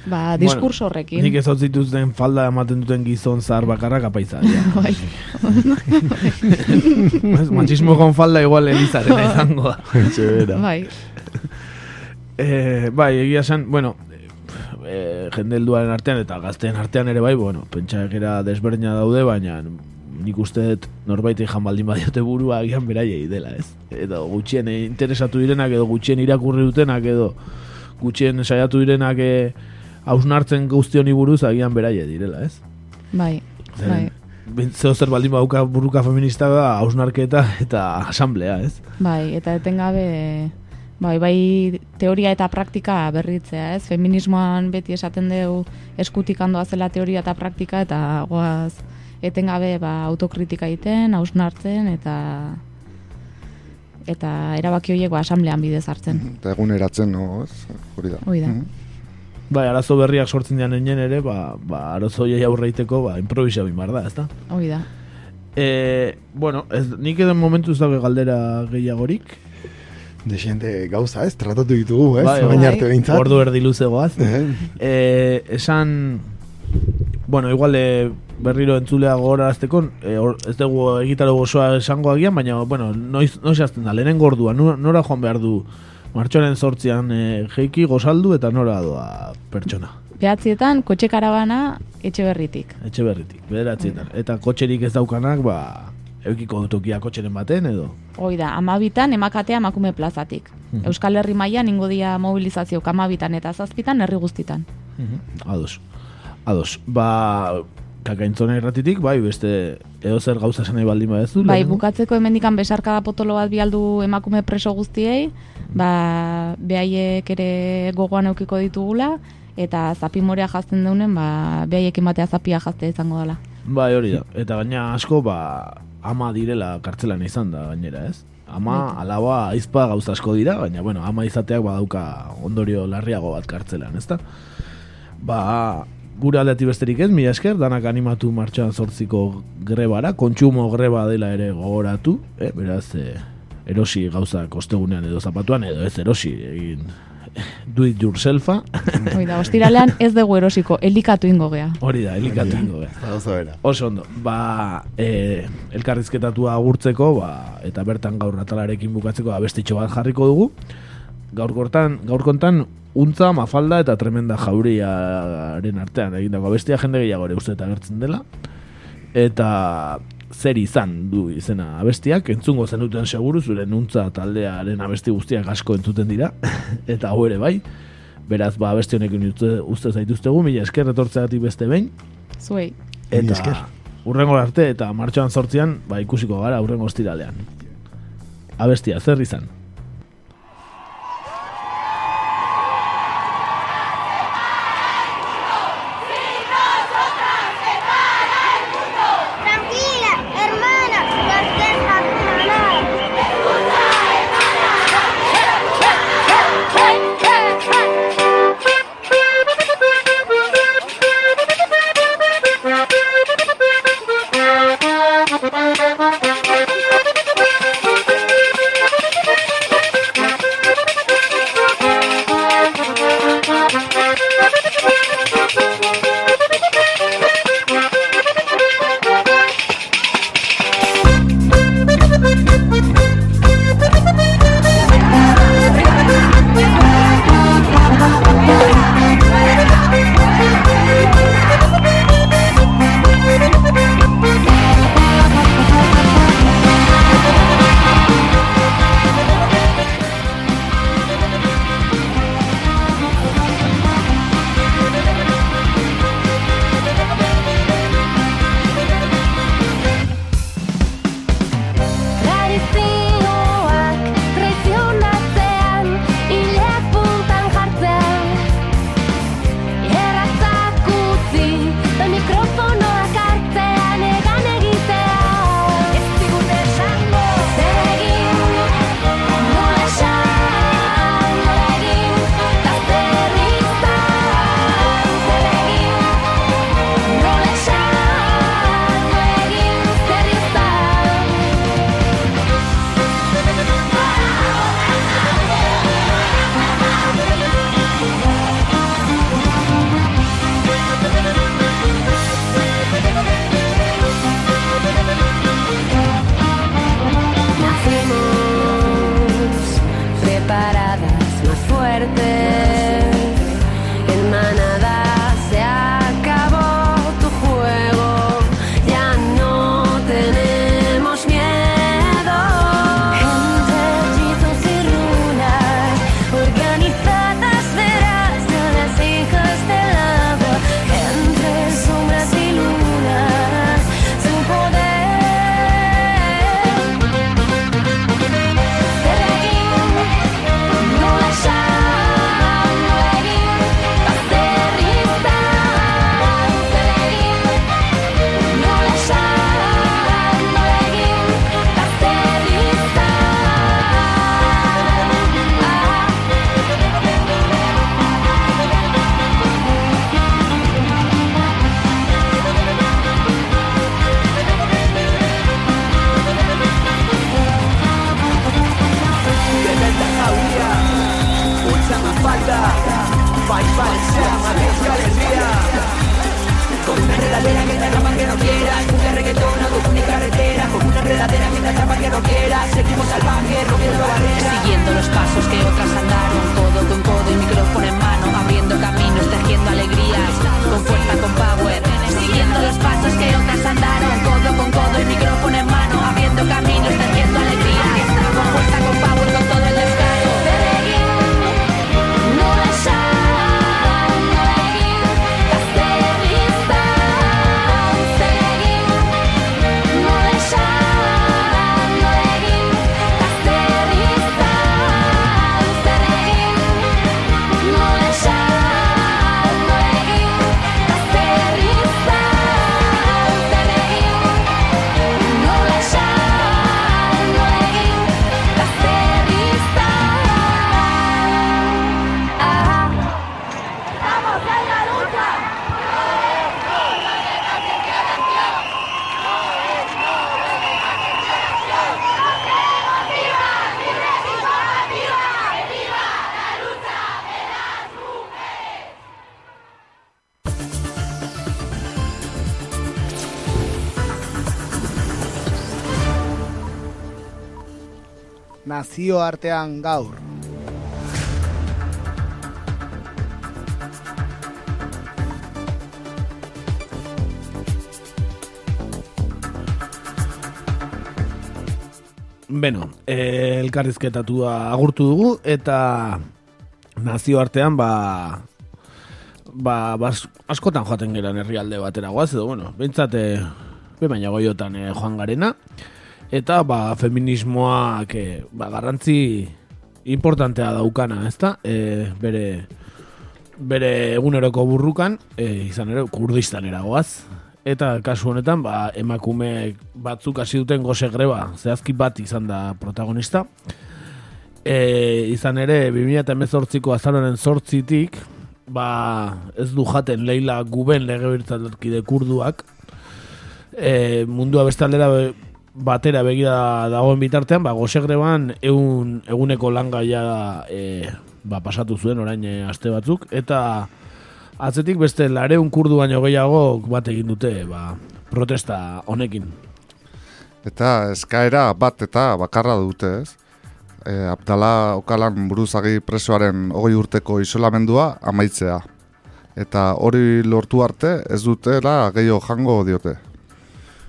ba, diskurso horrekin. Nik ez hau zituzten falda ematen duten gizon zahar bakarrak apaiza. Ja. Bai. Ez, Machismo con falda igual elizaren izango da. Bai, Eh, bai, egia esan, bueno, eh, jende helduaren artean eta gazteen artean ere bai, bueno, pentsaek era desberdina daude, baina nik uste dut norbait jan baldin badiote burua agian beraiei dela, ez? Edo gutxien interesatu direnak, edo gutxien irakurri dutenak, edo gutxien saiatu direnak eh, hausnartzen guzti honi buruz agian beraie direla, ez? bai, bai. Zeren, Zeo zer baldin baduka buruka feminista da, hausnarketa eta asamblea, ez? Bai, eta etengabe bai, bai teoria eta praktika berritzea, ez? Feminismoan beti esaten dugu eskutik handoa zela teoria eta praktika eta goaz etengabe ba, autokritika egiten, hausnartzen eta eta erabaki horiek ba, asamblean bidez hartzen. Eta eguneratzen, no, ez? Hori da. Hori da. Mhm. Bai, arazo berriak sortzen dian enen ere, ba, ba arazo hoiei aurreiteko, ba, improvisa bin bar da, ezta? Hori da. E, bueno, ez, nik edo momentu ez daude galdera gehiagorik. Desente gauza, ez? Tratatu ditugu, ez? Bai, Baina bai. arte behintzat. Ordu erdi luzegoaz. Eh, e, esan, bueno, igual e, berriro entzulea gogorazteko, e, or, ez dugu egitaro gozoa esango agian, baina, bueno, noiz, noiz azten da, lehenen gordua, nora, nora joan behar du martxoaren sortzian e, jeiki gozaldu eta nora doa pertsona. Behatzietan, kotxe karabana etxe berritik. Etxe berritik, bederatzietan. Eta kotxerik ez daukanak, ba, eukiko dutokia kotxeren baten edo. Hoi da, amabitan emakatea emakume plazatik. Mhm. Euskal Herri mailan ingo dia mobilizazio amabitan eta zazpitan herri guztitan. Ados. Ados. Ba, kakaintzona irratitik, bai, beste edo zer gauza esan nahi baldin badezu. Bai, lehenengo? bukatzeko hemendikan besarkada potolo bat bialdu emakume preso guztiei, ba, behaiek ere gogoan eukiko ditugula, eta zapimorea jazten deunen, ba, behaiek ematea zapia jaztea izango dela. Bai, hori da. Eta gaina asko, ba, ama direla kartzelan izan da gainera, ez? Ama, alaba, aizpa gauza asko dira, baina, bueno, ama izateak badauka ondorio larriago bat kartzelan, ezta? Ba, gure aldeati besterik ez, mila esker, danak animatu martxoan zortziko grebara, kontsumo greba dela ere gogoratu, eh? beraz, eh, erosi gauzak ostegunean edo zapatuan, edo ez erosi egin do it yourselfa, Hoi da, ostiralean ez dugu erosiko, elikatu ingo gea. hori da, elikatu ingo behar. Gauza bera. Oso ondo, ba, e, elkarrizketatua agurtzeko, ba, eta bertan gaur atalarekin bukatzeko abestitxo bat jarriko dugu. Gaur gortan, gaur kontan, untza, mafalda eta tremenda jauriaren artean egindako abestia jende gehiago ere uste eta gertzen dela. Eta zer izan du izena abestiak, entzungo zenuten seguru, zuren untza taldearen abesti guztiak asko entzuten dira, eta hau ere bai. Beraz, ba, abesti honekin uste, uste zaituztegu, mila esker etortzeagatik beste behin, Zuei. Eta esker. urrengo arte eta martxoan sortzian, ba, ikusiko gara urrengo ostiralean. Abestia, zer izan? Nazioartean gaur. Beno, eh, elkarrizketatua agurtu dugu eta nazioartean ba ba, bas, askotan joaten geran herrialde batera guaz, edo bueno, bintzate be baina goiotan eh, joan garena eta ba feminismoak eh, ba, garrantzi importantea daukana, ezta? Eh, bere bere eguneroko burrukan, eh, izan ere kurdistanera goaz, eta kasu honetan ba, emakume batzuk hasi duten goze greba zehazki bat izan da protagonista. E, izan ere 2018ko azaroren sortzitik ba, ez du jaten leila guben legebiltzarkide kurduak. E, mundua bestaldera be- batera begira dagoen bitartean ba, goze greban egun, eguneko langaia e, ba, pasatu zuen orain e, aste batzuk eta Atzetik beste lareun kurdu baino gehiago bat egin dute ba, protesta honekin. Eta eskaera bat eta bakarra dute, ez? E, Abdala Okalan buruzagi presoaren hogei urteko isolamendua amaitzea. Eta hori lortu arte ez dutela gehiago jango diote.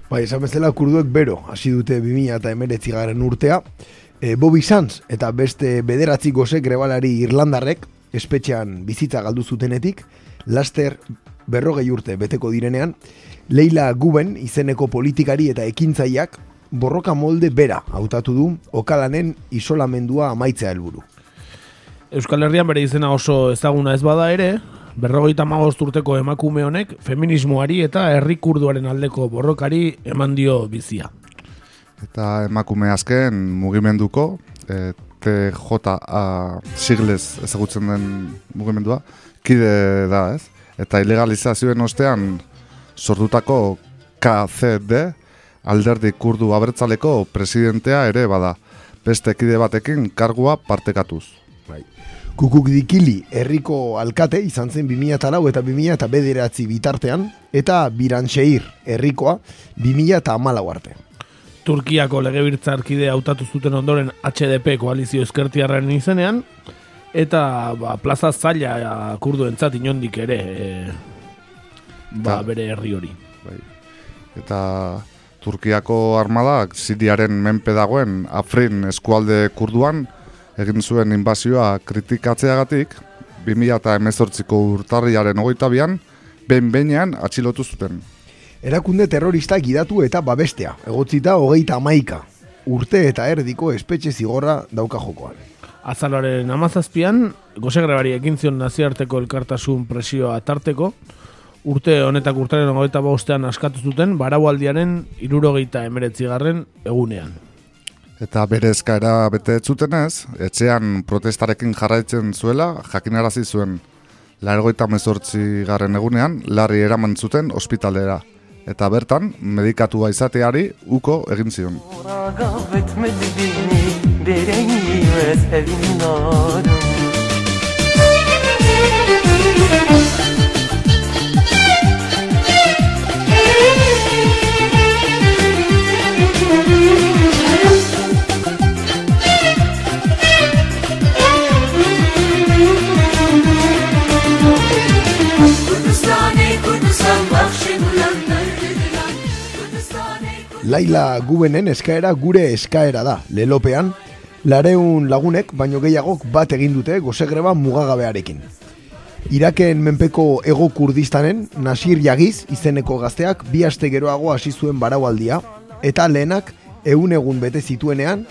Bai, esan bezala kurduek bero, hasi dute 2000 eta emeretzi garen urtea. E, Bobby Sands eta beste bederatzi gozek grebalari Irlandarrek, espetxean bizitza galdu zutenetik, laster berrogei urte beteko direnean, Leila Guben izeneko politikari eta ekintzaiak borroka molde bera hautatu du okalanen isolamendua amaitzea helburu. Euskal Herrian bere izena oso ezaguna ez bada ere, berrogeita magost urteko emakume honek feminismoari eta herri kurduaren aldeko borrokari eman dio bizia. Eta emakume azken mugimenduko, e, TJA siglez ezagutzen den mugimendua, kide da, ez? Eta ilegalizazioen ostean sortutako KCD alderdi kurdu abertzaleko presidentea ere bada. Beste kide batekin kargua partekatuz. Bai. Kukuk dikili herriko alkate izan zen 2004 eta 2009 bitartean, eta Biranxeir herrikoa 2008 arte. Turkiako legebiltzarkide hautatu zuten ondoren HDP koalizio eskertiarren izenean, eta ba, plaza zaila kurduentzat inondik ere e, ba, bere herri hori. Bai. Eta Turkiako armadak Siriaren menpe dagoen Afrin eskualde kurduan egin zuen inbazioa kritikatzeagatik 2018ko urtarriaren hogeita bian, behin-behinean atxilotu zuten. Erakunde terrorista gidatu eta babestea, egotzita hogeita amaika. Urte eta erdiko espetxe zigorra dauka jokoan. Azaloaren amazazpian, gozegrebari ekin zion nazioarteko elkartasun presioa tarteko, urte honetak urtaren hogeita bostean askatu zuten, baraualdiaren irurogeita emeretzigarren egunean. Eta bere eskaera bete ez zutenez, etxean protestarekin jarraitzen zuela jakinarazi zuen. Largoita mezortzi garren egunean, larri eraman zuten ospitalera. Eta bertan, medikatua izateari uko egin zion. Laila Gubenen eskaera gure eskaera da, lelopean, lareun lagunek, baino gehiagok bat egin dute gozegreba mugagabearekin. Iraken menpeko ego kurdistanen, Nasir Jagiz izeneko gazteak bi aste geroago hasi zuen baraualdia, eta lehenak egun egun bete zituenean,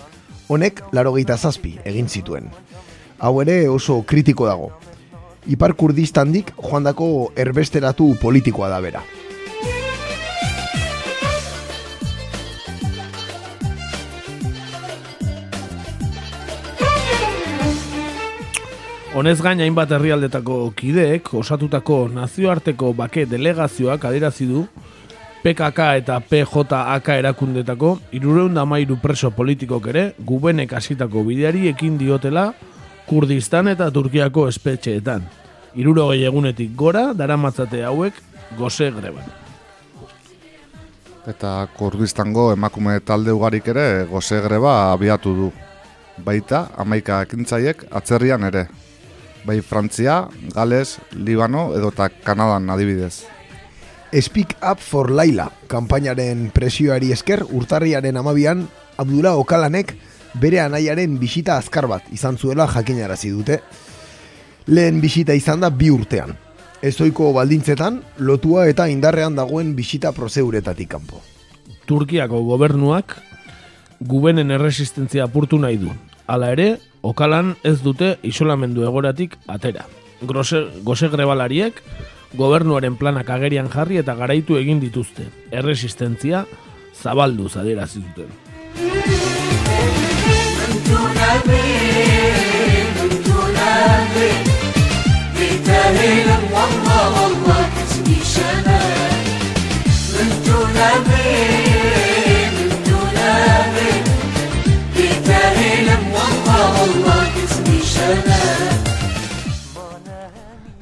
honek larogeita zazpi egin zituen. Hau ere oso kritiko dago. Ipar kurdistandik joandako erbesteratu politikoa da bera. Honez gain hainbat herrialdetako kideek osatutako nazioarteko bake delegazioak adierazi du PKK eta PJAK erakundetako irureun damairu preso politikok ere gubenek hasitako bideari ekin diotela Kurdistan eta Turkiako espetxeetan. Irurogei egunetik gora daramatzate hauek goze greban. Eta Kurdistango emakume talde ugarik ere goze greba abiatu du. Baita, amaika ekintzaiek atzerrian ere. Bai Frantzia, Gales, Libano edo eta Kanadan adibidez. Speak Up for Laila kanpainaren presioari esker urtarriaren amabian Abdullah Okalanek bere anaiaren bisita azkar bat izan zuela jakinarazi dute. Lehen bisita izan da bi urtean. Ezoiko baldintzetan, lotua eta indarrean dagoen bisita prozeuretatik kanpo. Turkiako gobernuak gubenen erresistentzia apurtu nahi du. Hala ere, okalan ez dute isolamendu egoratik atera. Grose, goze grebalariek gobernuaren planak agerian jarri eta garaitu egin dituzte. Erresistentzia zabaldu zadera zituten.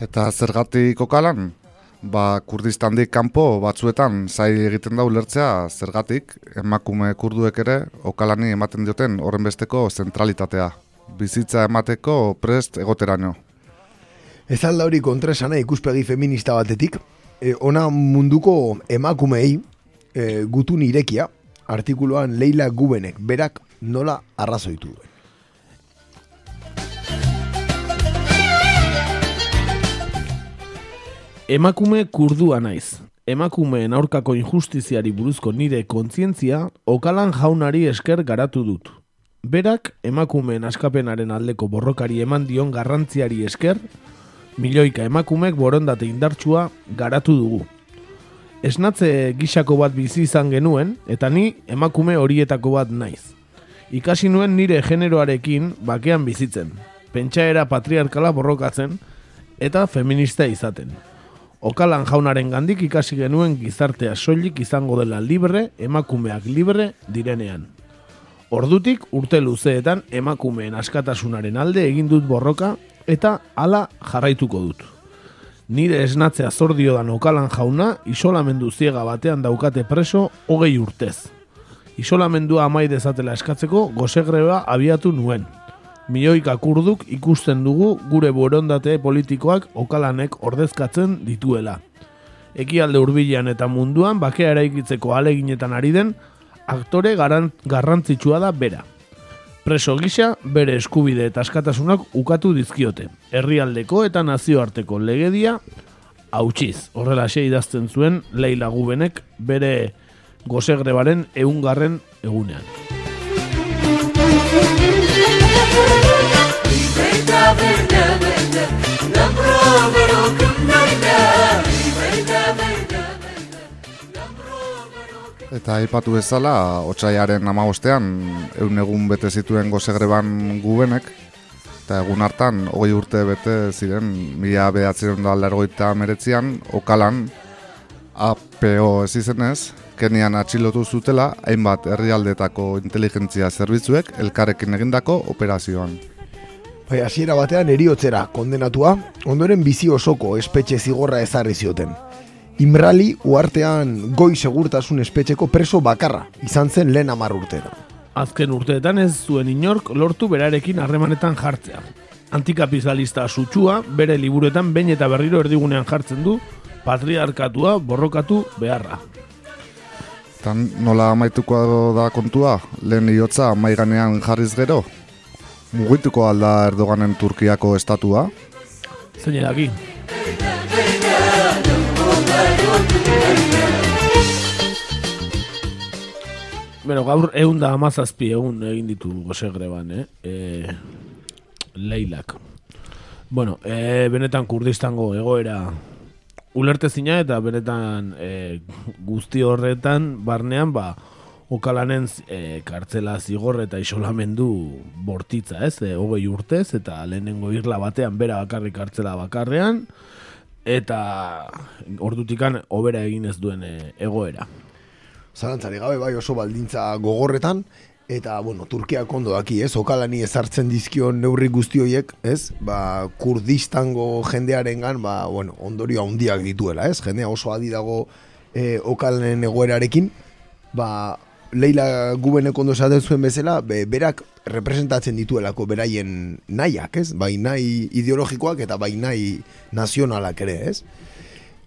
Eta zergatik okalan? Ba, Kurdistandik kanpo batzuetan zai egiten da ulertzea zergatik emakume kurduek ere okalani ematen dioten horren besteko zentralitatea. Bizitza emateko prest egoteraino. Ez alda hori kontresana ikuspegi feminista batetik, e, ona munduko emakumei e, gutun irekia, artikuluan Leila Gubenek berak nola arrazoitu duen. Emakume kurdua naiz. Emakumeen aurkako injustiziari buruzko nire kontzientzia okalan jaunari esker garatu dut. Berak emakumeen askapenaren aldeko borrokari eman dion garrantziari esker, milioika emakumek borondate indartsua garatu dugu. Esnatze gixako bat bizi izan genuen, eta ni emakume horietako bat naiz. Ikasi nuen nire generoarekin bakean bizitzen, pentsaera patriarkala borrokatzen, eta feminista izaten. Okalan jaunaren gandik ikasi genuen gizartea soilik izango dela libre, emakumeak libre direnean. Ordutik urte luzeetan emakumeen askatasunaren alde egin dut borroka eta hala jarraituko dut. Nire esnatzea zordio dan okalan jauna isolamendu ziega batean daukate preso hogei urtez. Isolamendua amai dezatela eskatzeko gozegreba abiatu nuen. Milioika kurduk ikusten dugu gure borondate politikoak okalanek ordezkatzen dituela. Ekialde hurbilean eta munduan bakea eraikitzeko aleginetan ari den aktore garrantzitsua da bera. Preso gisa bere eskubide eta askatasunak ukatu dizkiote. Herrialdeko eta nazioarteko legedia hautsiz. Horrela idazten zuen Leila Gubenek bere gozegrebaren eungarren egunean. Eta aipatu bezala, otxaiaren amabostean, egun egun bete zituen gozegreban gubenek, eta egun hartan, hogei urte bete ziren, mila behatzen da lergoita meretzian, okalan, APO ez izenez, Kenian atxilotu zutela, hainbat herrialdetako inteligentzia zerbitzuek elkarrekin egindako operazioan. Bai, hasiera batean eriotzera kondenatua, ondoren bizi osoko espetxe zigorra ezarri zioten. Imrali uartean goi segurtasun espetxeko preso bakarra, izan zen lehen amar urtera. Azken urteetan ez zuen inork lortu berarekin harremanetan jartzea. Antikapitalista sutsua bere liburuetan behin eta berriro erdigunean jartzen du patriarkatua borrokatu beharra. Eta nola amaituko da kontua, lehen iotza maiganean jarriz gero, mugituko alda Erdoganen Turkiako estatua? Zein edaki? Bueno, gaur egun da amazazpi egun egin ditu gose greban, eh? E, leilak. Bueno, e, benetan kurdistango egoera ulertezina eta benetan e, guzti horretan barnean ba okalanen e, kartzela zigor eta isolamendu bortitza, ez? E, hogei urtez eta lehenengo irla batean bera bakarrik kartzela bakarrean eta ordutikan hobera egin ez duen e, egoera. Zalantzari gabe bai oso baldintza gogorretan, eta, bueno, Turkia kondo daki, ez? Okalani ezartzen dizkion neurri guzti horiek, ez? Ba, kurdistango jendearengan, ba, bueno, ondorio handiak dituela, ez? Jendea oso adi dago e, okalanen egoerarekin, ba, Leila gubenek ondo esaten zuen bezala, be, berak representatzen dituelako beraien nahiak, ez? Bai nahi ideologikoak eta bai nahi nazionalak ere, ez?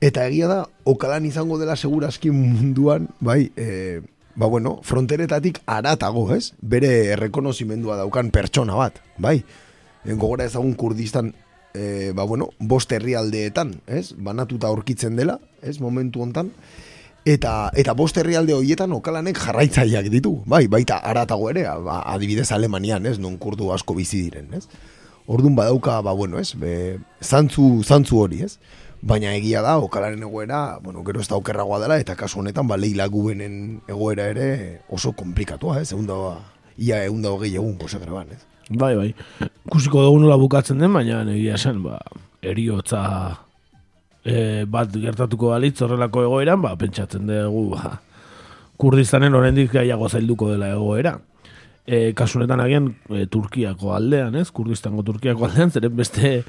Eta egia da, okalan izango dela segurazki munduan, bai, e, ba bueno, fronteretatik aratago, ez? Bere errekonozimendua daukan pertsona bat, bai? Gogora ezagun kurdistan, e, ba bueno, bost herrialdeetan, ez? Banatuta aurkitzen dela, ez? Momentu hontan. Eta, eta bost herrialde horietan okalanek jarraitzaileak ditu, bai, baita aratago ere, ba, adibidez Alemanian, ez? Non kurdu asko bizi diren, ez? Ordun badauka, ba bueno, ez? Be, zantzu, zantzu hori, ez? baina egia da, okalaren egoera, bueno, gero ez da okerragoa dela, eta kasu honetan, ba, leila gubenen egoera ere oso komplikatua, ez, egun da, ia egun da hogei egun, graban, ez. Bai, bai. Kusiko dugu nola bukatzen den, baina egia esan, ba, eriotza e, bat gertatuko balitz horrelako egoeran, ba, pentsatzen dugu, ba, kurdistanen oraindik gaiago zailduko dela egoera. E, kasunetan agian e, Turkiako aldean, ez? Kurdistango Turkiako aldean, zeren beste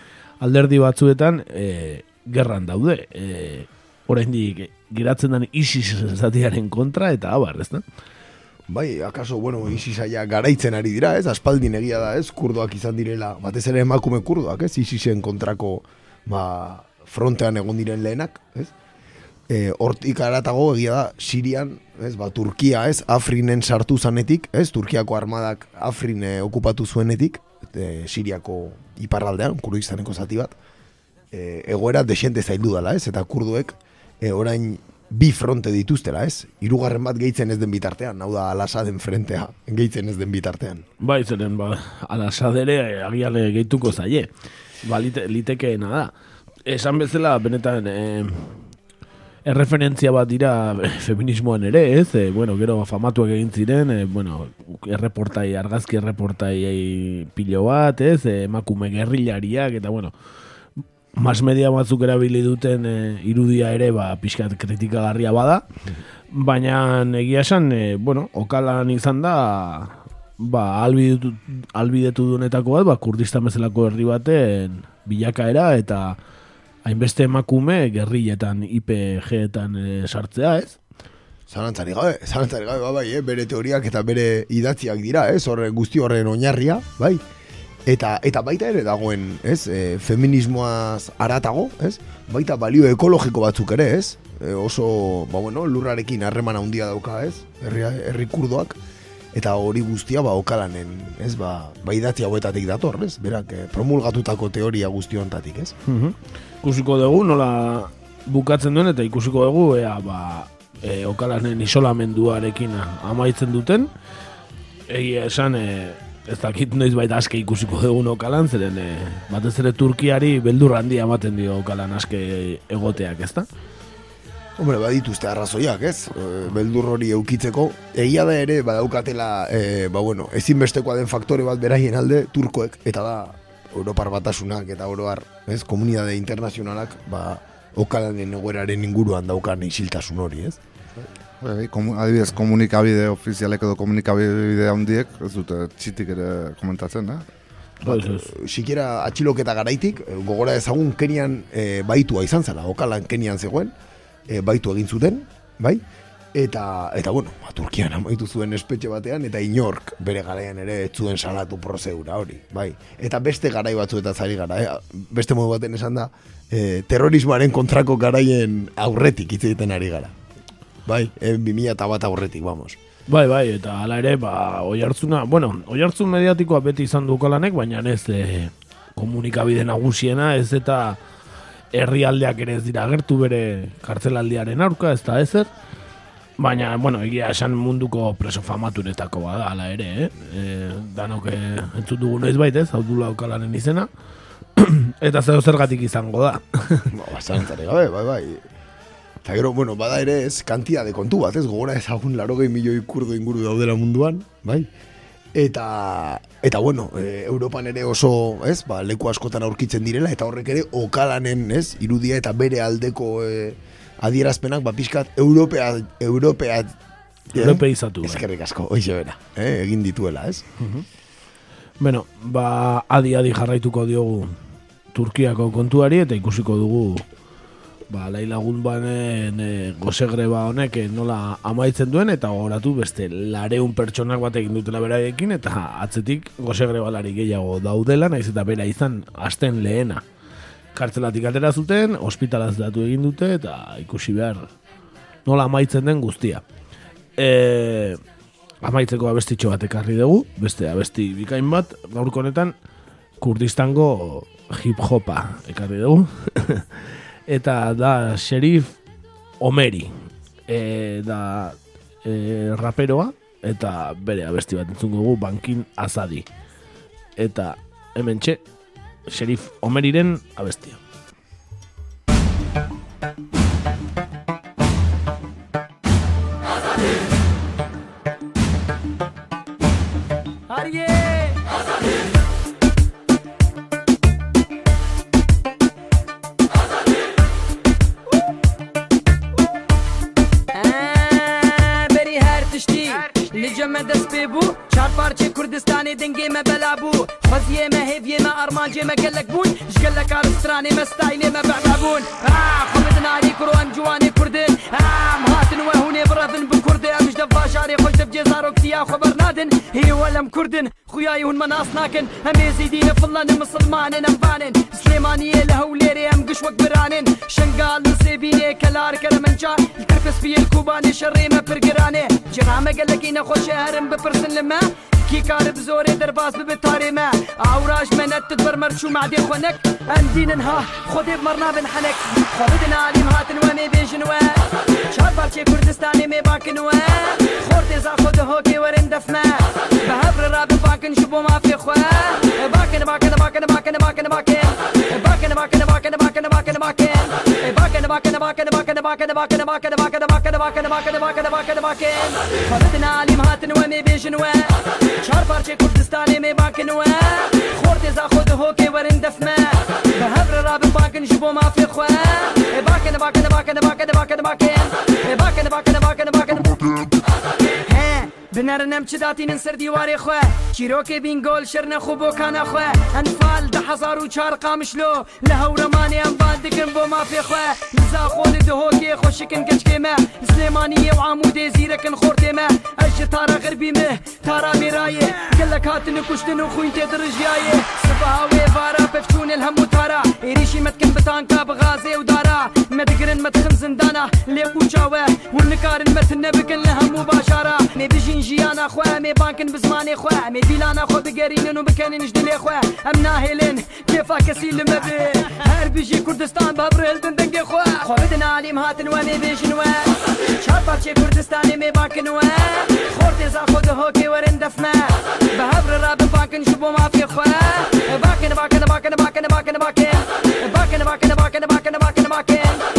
alderdi batzuetan e, gerran daude. E, oraindik geratzen den ISIS zatiaren kontra eta abar, ez da? Bai, akaso, bueno, ISISaia garaitzen ari dira, ez? Aspaldin egia da, ez? Kurdoak izan direla, batez ere emakume kurdoak, ez? ISISen kontrako, ba, frontean egon diren lehenak, ez? E, hortik aratago egia da, Sirian, ez? Ba, Turkia, ez? Afrinen sartu zanetik, ez? Turkiako armadak Afrine okupatu zuenetik, e, Siriako iparraldean, kurdistaneko zati bat, e, egoera desente zaildu dela, ez? Eta kurduek e, orain bi fronte dituztela, ez? Hirugarren bat gehitzen ez den bitartean, hau da Alasaden frentea gehitzen ez den bitartean. Bai, zeren, ba, Alasadere agiale gehituko zaie. Ba, lite, litekeena da. Esan bezala, benetan, e, erreferentzia bat dira feminismoan ere, ez? E, bueno, gero famatuak egin ziren, e, bueno, erreportai, argazki erreportai pilo bat, ez? E, emakume gerrilariak, eta bueno, mas media batzuk erabili duten e, irudia ere ba pixkat kritikagarria bada baina egia esan e, bueno okalan izan da ba albidetu, albidetu dunetako bat ba kurdistan bezalako herri baten bilakaera eta hainbeste emakume gerrilletan IPG-etan e, sartzea ez? Zalantzari gabe, zalantzari gabe, bai, eh? bere teoriak eta bere idatziak dira, ez, horre guzti horren oinarria, bai, Eta, eta baita ere dagoen, ez, e, feminismoaz aratago, ez, baita balio ekologiko batzuk ere, ez, e, oso, ba bueno, lurrarekin harreman handia dauka, ez, herri, herri kurdoak, eta hori guztia ba okalanen, ez, ba, ba idatzi hauetatik dator, ez, berak, e, promulgatutako teoria guztiontatik, ez. Mm Ikusiko dugu, nola bukatzen duen, eta ikusiko dugu, ea, ba, e, okalanen isolamenduarekin amaitzen duten, egia esan, e, ez dakit noiz baita aske ikusiko dugu okalan, zeren e, batez ere Turkiari beldur handia ematen dio okalan aske egoteak, ezta? Hombre, badituzte arrazoiak, ez? E, beldur hori eukitzeko. Egia da ere, badaukatela, e, ba bueno, ezinbestekoa den faktore bat beraien alde, turkoek, eta da, Europar batasunak eta oroar, ez, komunidade internazionalak, ba, okalanen egoeraren inguruan daukan isiltasun hori, ez? Bai, komu, adibidez, komunikabide ofizialek edo komunikabide handiek, ez dute txitik ere komentatzen, eh? Bat, Sikera atxiloketa garaitik, eh, gogora ezagun Kenian e, baitua izan zela, okalan Kenian zegoen, e, baitu egin zuten, bai? Eta, eta bueno, ba, Turkian amaitu zuen espetxe batean, eta inork bere garaian ere ez zuen salatu prozedura hori, bai? Eta beste garai batzu eta zari gara, eh? beste modu baten esan da, e, terrorismoaren kontrako garaien aurretik hitz egiten ari gara. bai, e, 2000 eta bat aurretik, vamos. Bai, bai, eta hala ere, ba, oi hartzuna, bueno, oi hartzun mediatikoa beti izan du kalanek, baina ez e, komunikabide nagusiena, ez eta herrialdeak ere ez dira agertu bere kartzelaldiaren aurka, ez da ezer. Baina, bueno, egia esan munduko preso famaturetako bada, hala ere, eh? E, danok eh, entzut dugu noiz baitez, hau dula okalaren izena. eta zeo zergatik izango da. Ba, gabe, bai, bai. Eta gero, bueno, bada ere ez kantia de kontu bat, ez gogora ezagun laro gehi milioi kurdo inguru daudela munduan, bai? Eta, eta bueno, e, Europan ere oso, ez, ba, leku askotan aurkitzen direla, eta horrek ere okalanen, ez, irudia eta bere aldeko e, adierazpenak, ba, pixkat, Europea, Europea, Europeizatu, bai. Eskerrik asko, hoize bera, eh, egin dituela, ez? Bueno, ba, adi-adi jarraituko diogu Turkiako kontuari eta ikusiko dugu ba, lai lagun banen e, goze greba honek e, nola amaitzen duen eta gogoratu beste lareun pertsonak bat egin dutela beraiekin eta atzetik goze grebalari gehiago daudela, naiz eta bera izan asten lehena. Kartzelatik atera zuten, ospitalaz datu egin dute eta ikusi behar nola amaitzen den guztia. E, amaitzeko abestitxo bat ekarri dugu, beste abesti bikain bat, gaurko honetan Kurdistango hip-hopa ekarri dugu. eta da Sheriff Omeri. E, da e, raperoa eta bere abesti bat entzungo dugu Bankin Azadi. Eta hemen txe, Sheriff Omeriren abestia. me dest pê bû Çar parçe Kurdistanê dengê me bela bû Xweziyê me hêviyê me armancê me gelek bûn Ji gelek aristanê me staylê me be'be bûn Xwe min dinarî kuro em ciwanê Kurdin Em hatin we hûnê birevin bi Kurdê Em ji dev bajarê xwe ji dev cêzarokiya xwe bernadin Hê welem Kurdin خویای هن من ناکن هەمێزی دینە فڵەن مسلمانن ئەم بانن سلێمانیە لە هەولێرێ ئەم گشت وەک برانن. شنگال سێبینێ کەلار کەرە منجا کرپسپیل کوبانی شەڕێمە پرگرانێ جرامە گەلەکی نەخۆشە هەرم بپرسن لەمە كي كار بزوري درباس ببتاري ما عوراج منت تدبر مرشو معدي خونك. اندي ننها خودي بمرنا بنحنك. خودنا علي مهاتن ومي بيجن وين شهر بارتي كردستاني مي باكن وين خورتي زاخد هوكي ورين دفما بهبر راب باكن شبو ما في خوا باكن باكن باكن باكن باكن. باكن باكن باكن باكن باكن باكن. خەبتن علیم هاتن وە مێ بێژنوە چهار پارچەی کوردستانی مێ باکنوە خۆرتێزا خۆ دهۆکێ وەرن دەفمە بە هەبرە رابن باکن ژ بۆ مافێ خوێ باکە باکە باکە باکە باکە باکە باکە باکە بنرنم چه داتین سر دیواری خواه چیروک بین گل شرن خوبو کانا خواه انفال ده هزار و چار قامشلو لهو رمانی ام بان دکن بو ما في خواه لزا خود دهوکی خوشکن کچکی ما سلیمانی و عمود زیرکن خورده ما اج تارا غربی مه تارا میرایه گلک هاتن کشتن و خوین تدرجیایه سبهاوی بارا بفتون الهم و تارا ایریشی متکن بتانکا بغازه و دارا. مدگرن متخن زندانا لیکو جاوه ونکارن متن لهم مباشرة مي بجين جيانا خواه مي بانكن بزماني خواه مي بيلانا خو بقرينن وبكنن جدلي خواه أم ناهلن كيفا كسيل مبي هر بيجي كردستان بابرهل دندنگي خواه خو بدنا عليم هاتن ومي بيجن واه شهر بارچه كردستاني مي باكن واه خورتي زا خود هوكي ورن دفما بهبر راب بانكن شبو ما في خواه باكن باكن باكن باكن باكن باكن. باكن باكن باكن باكن باكن باكن.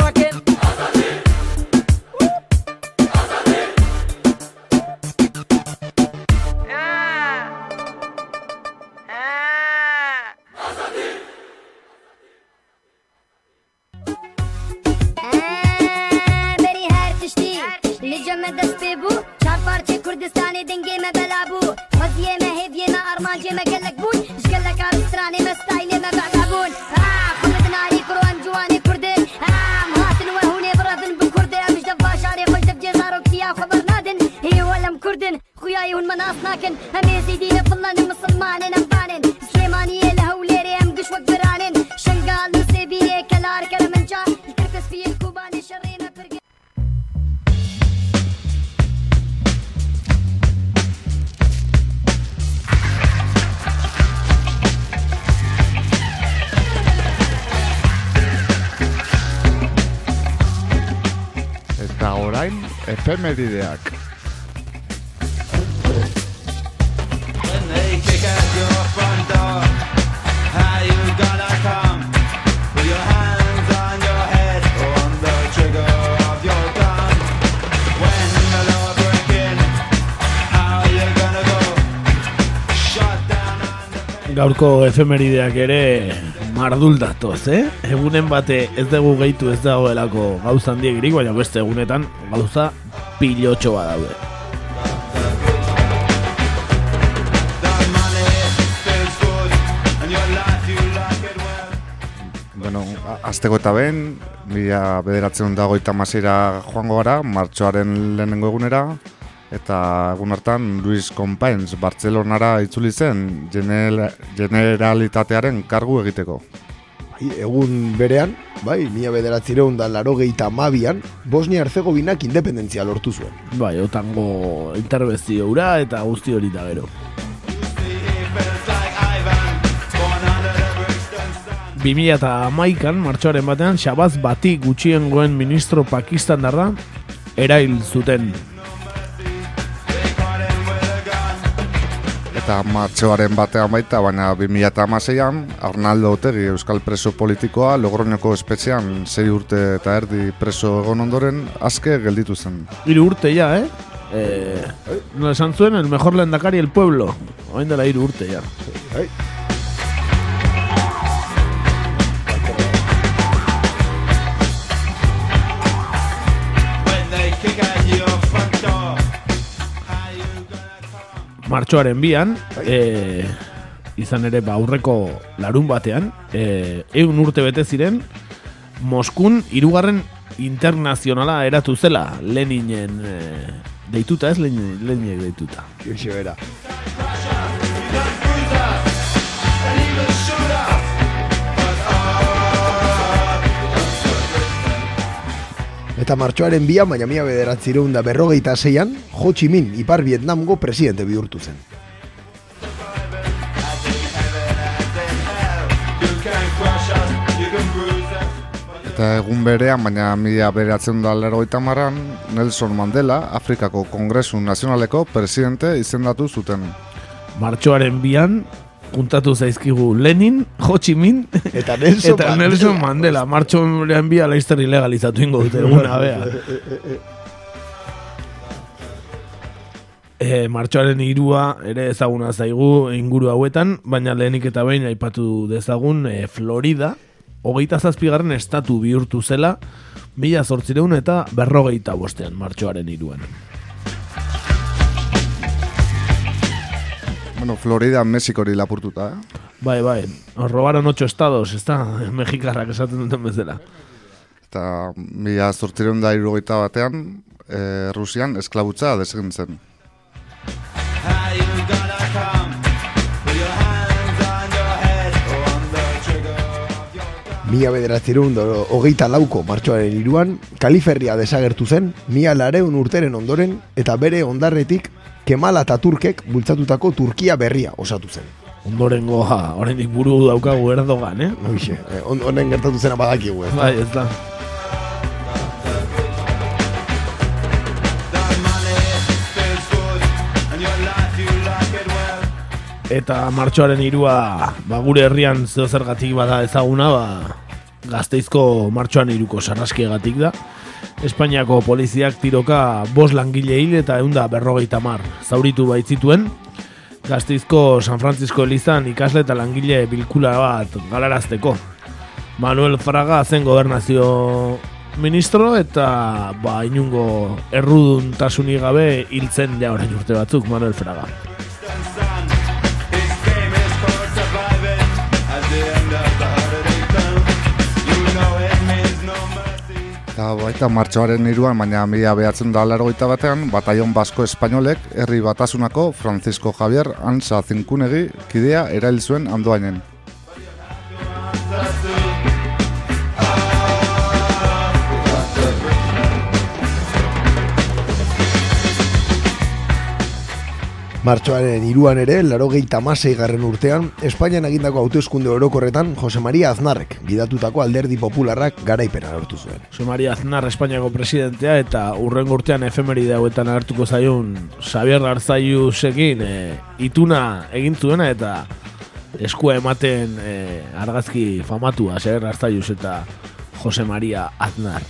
مجمد اسبيبو شعر بارتي كردستاني دنجي ما بلعبو مزيه ما هيبيه ما ارمانجي ما قالك بون. إش قالك عرس راني ما ستايلي ما بعتبون آه خلت ناري كروان جواني كردين آه مهاتن وهوني برادن بالكردين مش دفا شعري خوش دبجي زارو كتيا خبر نادن. هي ولا مكردن خوياي هون مناص ناكن. هم يزيدين فلان مسلمان أنا go? Shut down Gaurko efemerideak ere mardul datoz, eh? Egunen bate ez dugu gehitu ez dagoelako gauza handiegirik, baina beste egunetan gauza pilotxo daude. Bueno, azteko eta ben, mila bederatzen dago eta joango gara, martxoaren lehenengo egunera, eta egun hartan Luis Companys Bartzelonara itzuli zen general, generalitatearen kargu egiteko. Bai, egun berean, bai, mila bederatzireun da laro gehieta mabian, Bosnia Herzegovinak independentzia lortu zuen. Bai, otango interbezio ura eta guzti hori da gero. 2000 eta amaikan, martxoaren batean, Shabaz Bati gutxiengoen ministro Pakistandarra erail zuten. Eta martxoaren batean baita, baina 2006an, Arnaldo Otegi Euskal preso politikoa Logroñoko espetxean sei urte eta erdi preso egon ondoren azke gelditu zen. Hiru urte ja, eh? Eh, no esan zuen, el mejor lehendakari el pueblo. Oain dela hiru urte ja. Bai. Martxoaren bian, e, izan ere ba, aurreko larun batean, e, egun urte bete ziren, Moskun hirugarren internazionala eratu zela Leninen e, deituta, ez Lenin, Leninek deituta. Kixe bera. Eta martxoaren bian, baina mila bederatzireun da berrogeita zeian, Ho Chi Minh, Ipar Vietnamgo presidente bihurtu zen. Eta egun berean, baina mila beratzen da lergoita marran, Nelson Mandela, Afrikako Kongresu Nazionaleko presidente izendatu zuten. Martxoaren bian, juntatu zaizkigu Lenin, Ho Chi Minh eta Nelson, eta Nelson Mandela. Martxoaren bia laizter ilegalizatu ingo dute eguna, bea. E, martxoaren irua ere ezaguna zaigu inguru hauetan, baina lehenik eta behin aipatu dezagun e, Florida, hogeita zazpigarren estatu bihurtu zela, mila zortzireun eta berrogeita bostean martxoaren iruan. Bueno, Florida, Mexikori lapurtuta, eh? Bai, bai, nos robaron ocho estados, ez da, mexikarrak esaten duten bezala. Eta mila zortzireun da irurogeita batean, eh, Rusian esklabutza desegintzen. How you gonna come? With your hands on your head or on the trigger of your Mila bederatzireun da hogeita lauko martxoaren iruan, Kaliferria desagertu zen, mila lareun urteren ondoren, eta bere ondarretik Kemal Ataturkek bultzatutako Turkia berria osatu zen. Ondorengo, ha, oraindik buru daukagu Erdogan, eh? Hoxe, eh, on- honen gertatu zena badakigu, ez da? Bai, ez da. Eta martxoaren irua, ba, gure herrian zeo zergatik bada ezaguna, ba, gazteizko martxoan iruko sarraskiegatik da. Espainiako poliziak tiroka bos langile hil eta eunda berrogeita mar zauritu baitzituen. Gazteizko San Francisco Elizan ikasle eta langile bilkula bat galarazteko. Manuel Fraga zen gobernazio ministro eta ba, inungo erruduntasunik gabe hiltzen ja orain urte batzuk Manuel Fraga. Eta baita martxoaren iruan, baina mila behatzen da largoita batean, bataion basko espainolek, herri batasunako Francisco Javier Ansa Zinkunegi kidea erail zuen andoainen. Martxoaren iruan ere, laro gehi garren urtean, Espainian agindako hauteskunde orokorretan Jose Maria Aznarrek, gidatutako alderdi popularrak garaipena lortu zuen. Jose Maria Aznar Espainiako presidentea eta urren urtean efemeride hauetan agertuko zaiun Xavier Arzaiusekin e, ituna egin zuena eta eskua ematen e, argazki famatua Xavier Arzaius eta Jose Maria Aznar.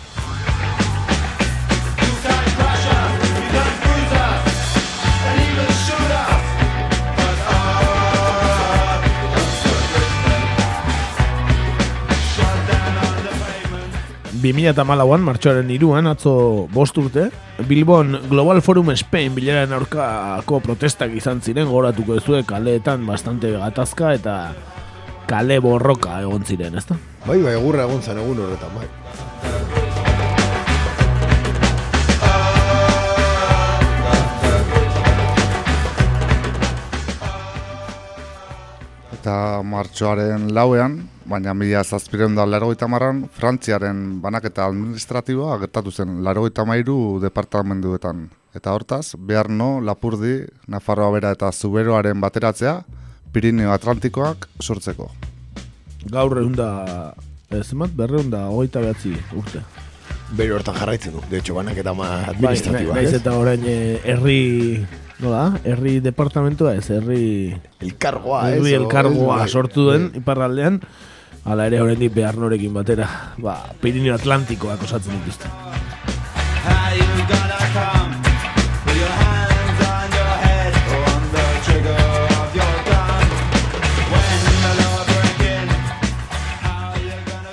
Bi mila eta malauan, martxoaren iruan, atzo bost urte, Bilbon Global Forum Spain bileraren aurkako protestak izan ziren goratuko ezue kaleetan bastante gatazka eta kale borroka egon ziren, ezta? Bai, bai, egurra egon zen egun horretan, bai. Eta martxoaren lauean, baina mila zazpireun da larogeita marran, Frantziaren banaketa administratiboa gertatu zen larogeita mairu departamenduetan. Eta hortaz, Bearno, Lapurdi, Nafarroa bera eta Zuberoaren bateratzea, Pirineo Atlantikoak sortzeko. Gaur egun da, ez emat, berreun da, hogeita behatzi urte. Bere hortan jarraitzen du, de hecho, banaketa ma Bai, administratiba. naiz ez? eta orain eh, herri, nola, herri departamentua ez, herri... Elkargoa, ez? Herri elkargoa bai, sortu den iparraldean, hala ere oraindik behar norekin batera, ba, Pirineo Atlantikoak osatzen dituzte.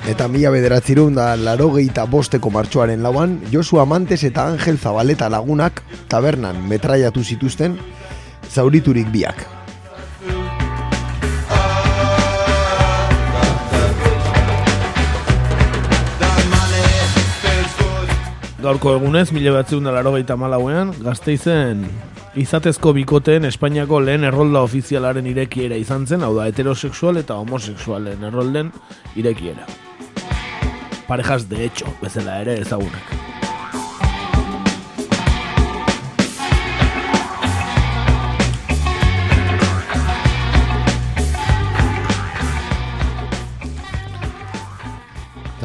Eta mila bederatzirun da laro gehieta bosteko martxoaren lauan, Josu Amantes eta Angel Zabaleta lagunak tabernan metraiatu zituzten, zauriturik biak. Gaurko egunez, mila batzeun da laro malauean, gazteizen izatezko bikoteen Espainiako lehen errolda ofizialaren irekiera izan zen, hau da, heterosexual eta homosexualen errolden irekiera. Parejas de hecho, bezala ere ezagunak.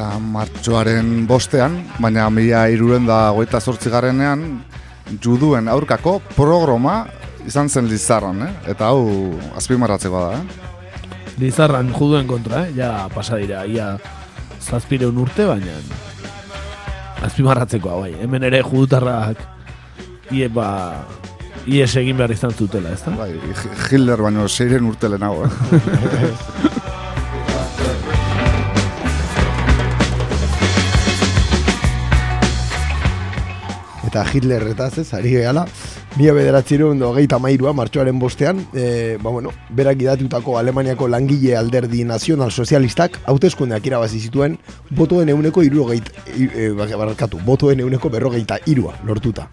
Eta martxoaren bostean, baina mila iruren da goita garenean, juduen aurkako programa izan zen Lizarran, eh? eta hau azpimarratzeko da. Eh? Lizarran juduen kontra, eh? ja pasa dira, ia zazpireun urte, baina azpimarratzeko hau, bai. Hemen ere judutarrak ie, ba, ies egin behar izan zutela, ez da? Bai, Hitler baino seiren urte lehenago. Eh? Eta Hitler eta ez, ari gehala, mila bederatzirun hogeita mairua, martxoaren bostean, e, ba bueno, berak idatutako Alemaniako langile alderdi nazional sozialistak, hauteskundeak irabazi zituen, botoen euneko irurogeit, e, barkatu, botoen euneko berrogeita irua lortuta.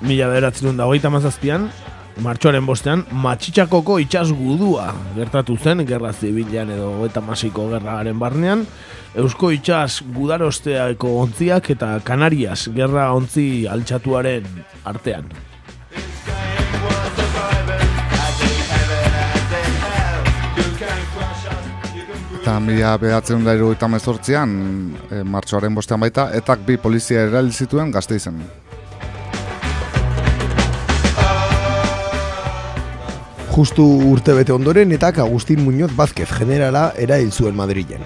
Mila bederatzen da hogeita mazazpian, martxoaren bostean, matxitxakoko itxas gudua gertatu zen, gerra zibilan edo eta masiko gerraren barnean, Eusko itxas gudarosteako ontziak eta Kanarias gerra ontzi altxatuaren artean. Eta mila behatzen da irugaita mezortzian, e, martxoaren bostean baita, etak bi polizia erail zituen gazte izen. Justu urte bete ondoren, etak Agustin Muñoz Vázquez generala erail zuen Madrilen.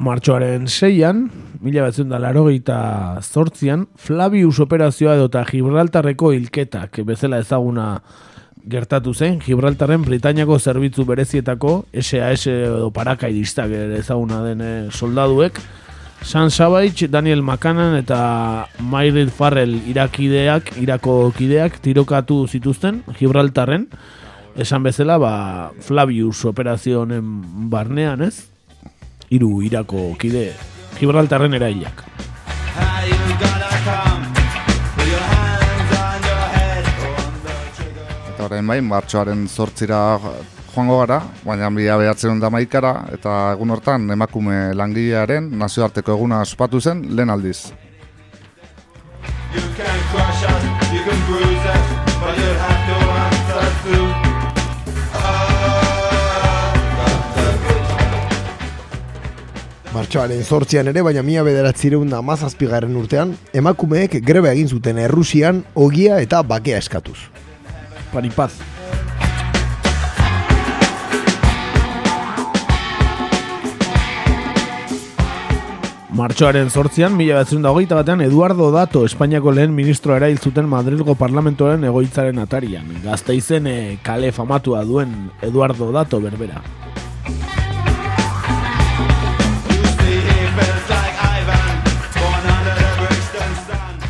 Martxoaren seian, mila batzen da larogeita zortzian, Flavius operazioa edo eta Gibraltarreko hilketak bezala ezaguna gertatu zen, Gibraltarren Britainiako zerbitzu berezietako SAS edo parakaidistak ezaguna den eh, soldaduek, San Savage, Daniel Makanan eta Myril Farrell irakideak, irako kideak tirokatu zituzten Gibraltarren. Esan bezala, ba, Flavius operazionen barnean, ez? Hiru irako kide Gibraltarren erailak. Eta orain bai, martxoaren zortzira joango gara, baina bila behatzen da maikara, eta egun hortan emakume langilearen nazioarteko eguna ospatu zen lehen aldiz. Martxoaren zortzian ere, baina mila bederatzireun da mazazpigarren urtean, emakumeek greba egin zuten Errusian ogia eta bakea eskatuz. Paripaz. Martxoaren sortzian, mila batzun hogeita batean, Eduardo Dato, Espainiako lehen ministroa erail zuten Madrilgo parlamentoaren egoitzaren atarian. Gazteizen eh, kale famatua duen Eduardo Dato berbera.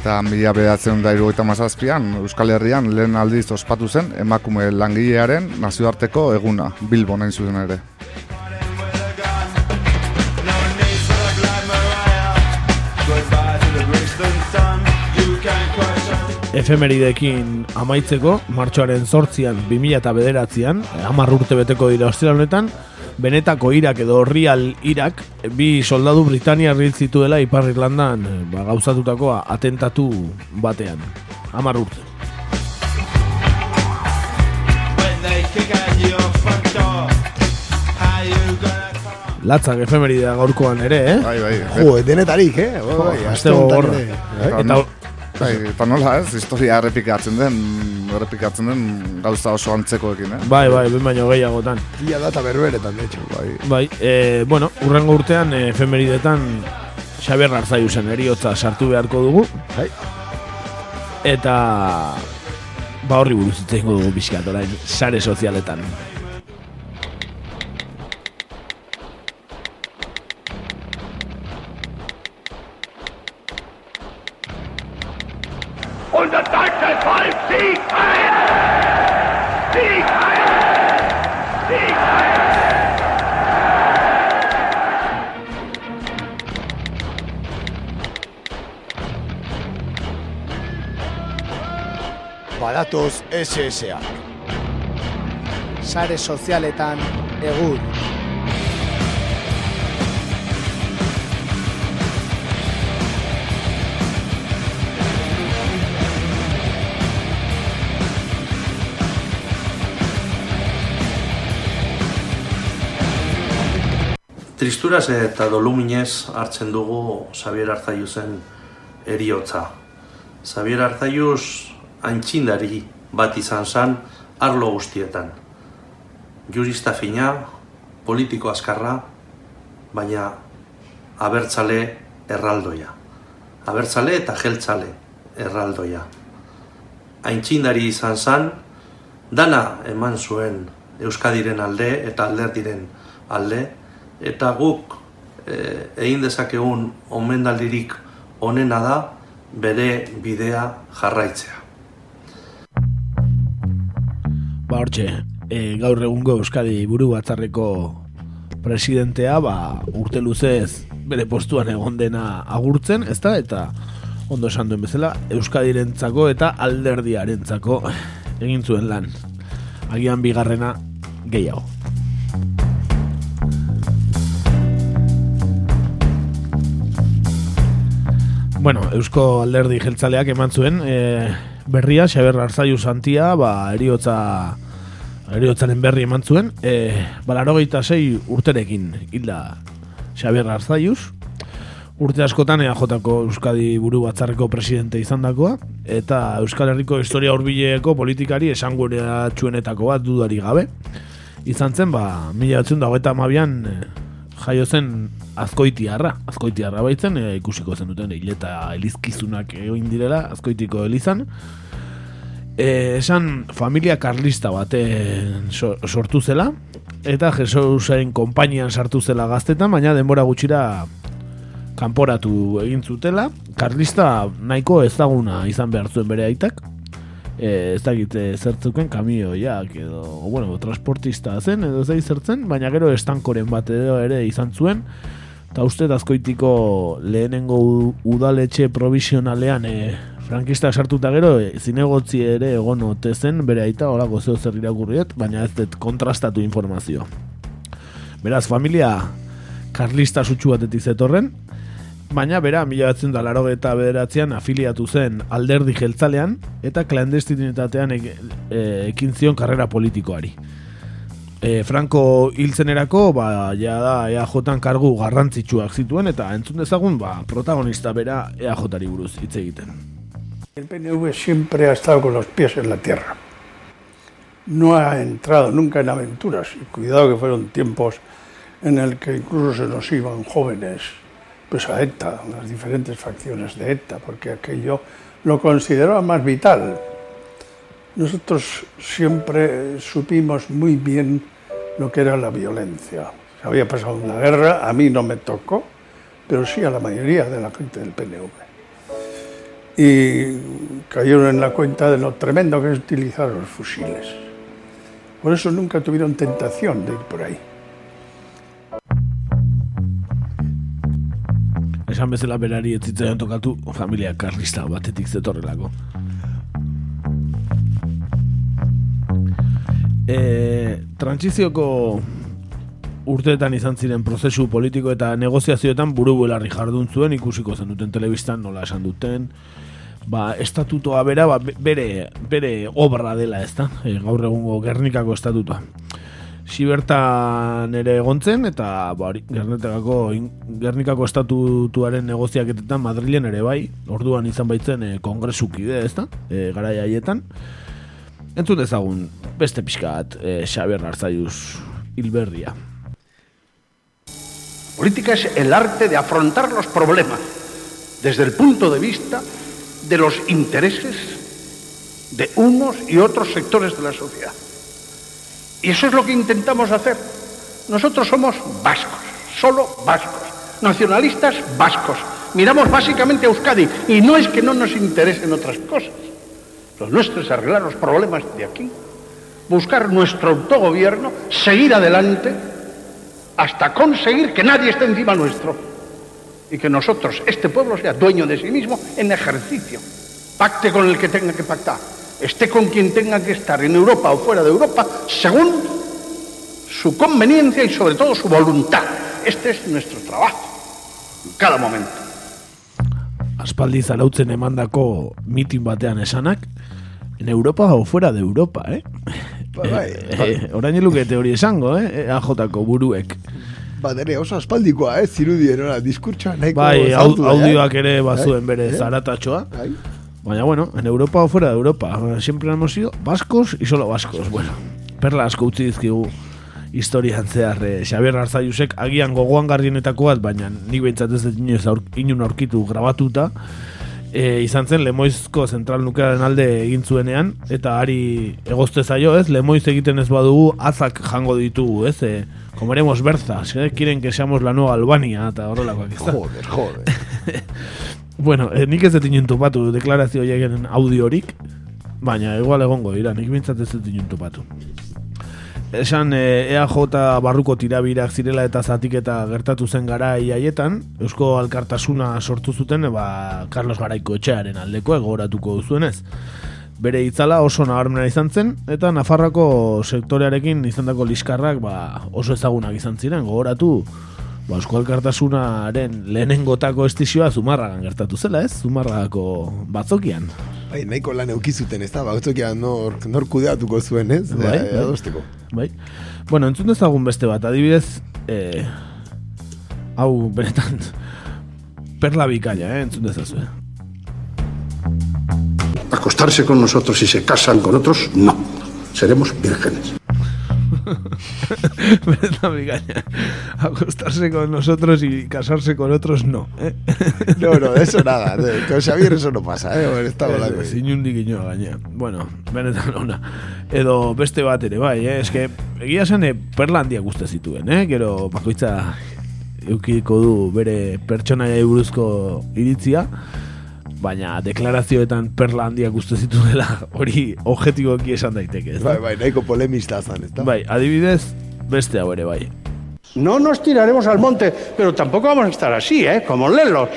Eta mila behatzen da irugaita mazazpian, Euskal Herrian lehen aldiz ospatu zen emakume langilearen nazioarteko eguna, Bilbon hain zuten ere. Efemeridekin amaitzeko, martxoaren sortzian, 2000 eta bederatzean, hamar urte beteko dira ostira honetan, benetako Irak edo Real Irak, bi soldadu Britania hil zituela Ipar Irlandan eh, ba, gauzatutako atentatu batean. Hamar urte. Latzak efemeridea gaurkoan ere, eh? Bai, bai. Jo, denetarik, eh? Bai, bai, aste Eta bai, eta nola ez, historia errepikatzen den, errepikatzen den gauza oso antzekoekin, eh? Bai, bai, behin baino gehiagotan. Ia data berberetan, de hecho. Bai, Bai, e, bueno, urrengo urtean e, efemeridetan Xabier Arzaiusen eriotza sartu beharko dugu. Bai. Eta ba horri buruz hitz egingo dugu pixkat orain sare sozialetan. SSA. Sare sozialetan egur. Tristuraz eta doluminez hartzen dugu Xabier Arzaiuzen eriotza. Xabier Arzaiuz antxindari bat izan zen arlo guztietan. Jurista fina, politiko azkarra, baina abertzale erraldoia. Abertzale eta jeltzale erraldoia. Aintzindari izan zen, dana eman zuen Euskadiren alde eta alderdiren alde, eta guk e, egin dezakegun omendaldirik onena da bere bidea jarraitzea. Ba hortxe, e, gaur egungo Euskadi buru batzarreko presidentea ba, urte luzez bere postuan egon dena agurtzen, ezta? Eta ondo esan duen bezala, Euskadirentzako eta alderdiarentzako egin zuen lan. Agian bigarrena gehiago. Bueno, Eusko Alderdi Jeltzaleak eman zuen e, berria, Xaber Arzaiu Santia, ba, eriotza, eriotzaren berri eman zuen, e, balarogeita sei urterekin hilda Xaber Arzaiuz, urte askotan EAJ-ko Euskadi buru batzarreko presidente izan dakoa, eta Euskal Herriko historia hurbileko politikari esanguratsuenetako bat dudari gabe. Izan zen, ba, mila batzun da hogeita amabian e, jaio zen azkoitiarra, azkoitiarra baitzen, e, ikusiko zen duten hileta elizkizunak egin direla, azkoitiko elizan. E, esan familia karlista baten so, sortu zela, eta Jesusaren konpainian sartu zela gaztetan, baina denbora gutxira kanporatu egin zutela, karlista nahiko ezaguna izan behar zuen bere aitak, e, ez dakit eh, zertzuken kamioiak edo, bueno, transportista zen edo zei zertzen, baina gero estankoren bat edo ere izan zuen, eta uste azkoitiko lehenengo udaletxe provisionalean e, frankista sartuta gero e, zinegotzi ere egon ote zen bere aita olako zeo zer irakurriet, baina ez dut kontrastatu informazio. Beraz, familia karlista sutsu batetik zetorren, baina bera mila batzen da laro eta bederatzean afiliatu zen alderdi jeltzalean eta klandestinitatean ek, e, ekin zion karrera politikoari. E, Franco hiltzenerako, ba, ja da EAJ kargu garrantzitsuak zituen eta entzun dezagun, ba, protagonista bera EAJ-ari buruz hitz egiten. El PNV siempre ha estado con los pies en la tierra. No ha entrado nunca en aventuras. Y cuidado que fueron tiempos en el que incluso se nos iban jóvenes pues a ETA, las diferentes facciones de ETA, porque aquello lo consideraba más vital. Nosotros siempre supimos muy bien lo que era la violencia. Se había pasado una guerra, a mí no me tocó, pero sí a la mayoría de la gente del PNV y cayeron en la cuenta de lo tremendo que es utilizar los fusiles. Por eso nunca tuvieron tentación de ir por ahí. Esan bezala berari ez zitzaion tokatu familia karlista batetik zetorrelako. E, trantsizioko urteetan izan ziren prozesu politiko eta negoziazioetan buru belarri jardun zuen ikusiko zen duten telebistan nola esan duten ba, estatutoa bera ba, be- bere, bere obra dela ez da e, gaur egungo Gernikako estatutoa Sibertan ere egontzen eta ba, hori, Gernikako, Gernikako estatutuaren negoziaketetan Madrilen ere bai, orduan izan baitzen e, kongresukide, ez da, e, garai haietan. Entzun dezagun, beste pixkat, e, Xabier Arzaiuz hilberria. Política es el arte de afrontar los problemas desde el punto de vista de los intereses de unos y otros sectores de la sociedad. Y eso es lo que intentamos hacer. Nosotros somos vascos, solo vascos, nacionalistas vascos. Miramos básicamente a Euskadi y no es que no nos interesen otras cosas. Lo nuestro es arreglar los problemas de aquí, buscar nuestro autogobierno, seguir adelante hasta conseguir que nadie esté encima nuestro y que nosotros, este pueblo, sea dueño de sí mismo en ejercicio. Pacte con el que tenga que pactar, esté con quien tenga que estar, en Europa o fuera de Europa, según su conveniencia y sobre todo su voluntad. Este es nuestro trabajo, en cada momento. Aspaldi zarautzen emandako mitin batean en Europa o fuera de Europa, eh? Ba, bai, Eh, eh, orain lukete hori esango, eh? AJ-ko buruek. Ba, dere, oso aspaldikoa, eh, zirudien, ora, diskurtsoa nahiko Bai, audioak eh? ere bazuen bere eh? zaratatxoa. Bai. Baina bueno, en Europa o fuera de Europa, siempre hemos sido vascos y solo vascos. Bueno, perla asko utzi dizkigu historian zehar eh, Xabier Arzaiusek agian gogoan garrienetako bat, baina nik behintzat ez dut inoiz aur, inun aurkitu grabatuta, e, izan zen Lemoizko zentral nuklearen alde egin zuenean, eta ari egozte zaio, ez? Lemoiz egiten ez badugu, azak jango ditugu, ez? E, comeremos berzas, eh? quieren que seamos la nueva Albania, eta horrelakoak, ez da? Joder, joder. Bueno, eh, nik ez dut inen topatu deklarazio jaien audiorik, baina igual egongo dira, nik bintzat ez dut inen topatu. Esan eh, EAJ barruko tirabirak zirela eta zatiketa gertatu zen garai haietan, Eusko Alkartasuna sortu zuten, e, ba, Carlos Garaiko etxearen aldeko egoratuko duzuenez. Bere itzala oso nabarmena izan zen, eta Nafarrako sektorearekin izandako liskarrak ba, oso ezagunak izan ziren, gogoratu ba, Eusko Alkartasunaren lehenengotako estizioa Zumarragan gertatu zela, ez? Zumarragako batzokian. Bai, nahiko lan eukizuten, ez da, bautzokia nor, nor kudeatuko zuen, ez? Bai, Eh, bai. adosteko. Bai. Bueno, entzun dezagun beste bat, adibidez, eh, hau benetan perla bikaina, eh, entzun dezazue. Acostarse con nosotros y se casan con otros, no. Seremos vírgenes. benetan bikaina. Acostarse con nosotros y casarse con otros, no. Eh? No, no, de eso nada. de- con Xavier eso no pasa, eh? Bueno, está volando. Ez, inundik inoa gaina. Bueno, benetan ona. Edo beste bat ere, bai, eh? Eske, egia zen, eh, perla handiak uste zituen, eh? Gero, bakoitza eukiko du bere pertsonaia buruzko iritzia, baina deklarazioetan perla handiak uste zituela hori objetiboki esan daiteke. Ez da? Bai, bai, nahiko polemista zan, ez da? Bai, adibidez, beste hau ere bai. No nos tiraremos al monte, pero tampoco vamos a estar así, ¿eh? Como lelos.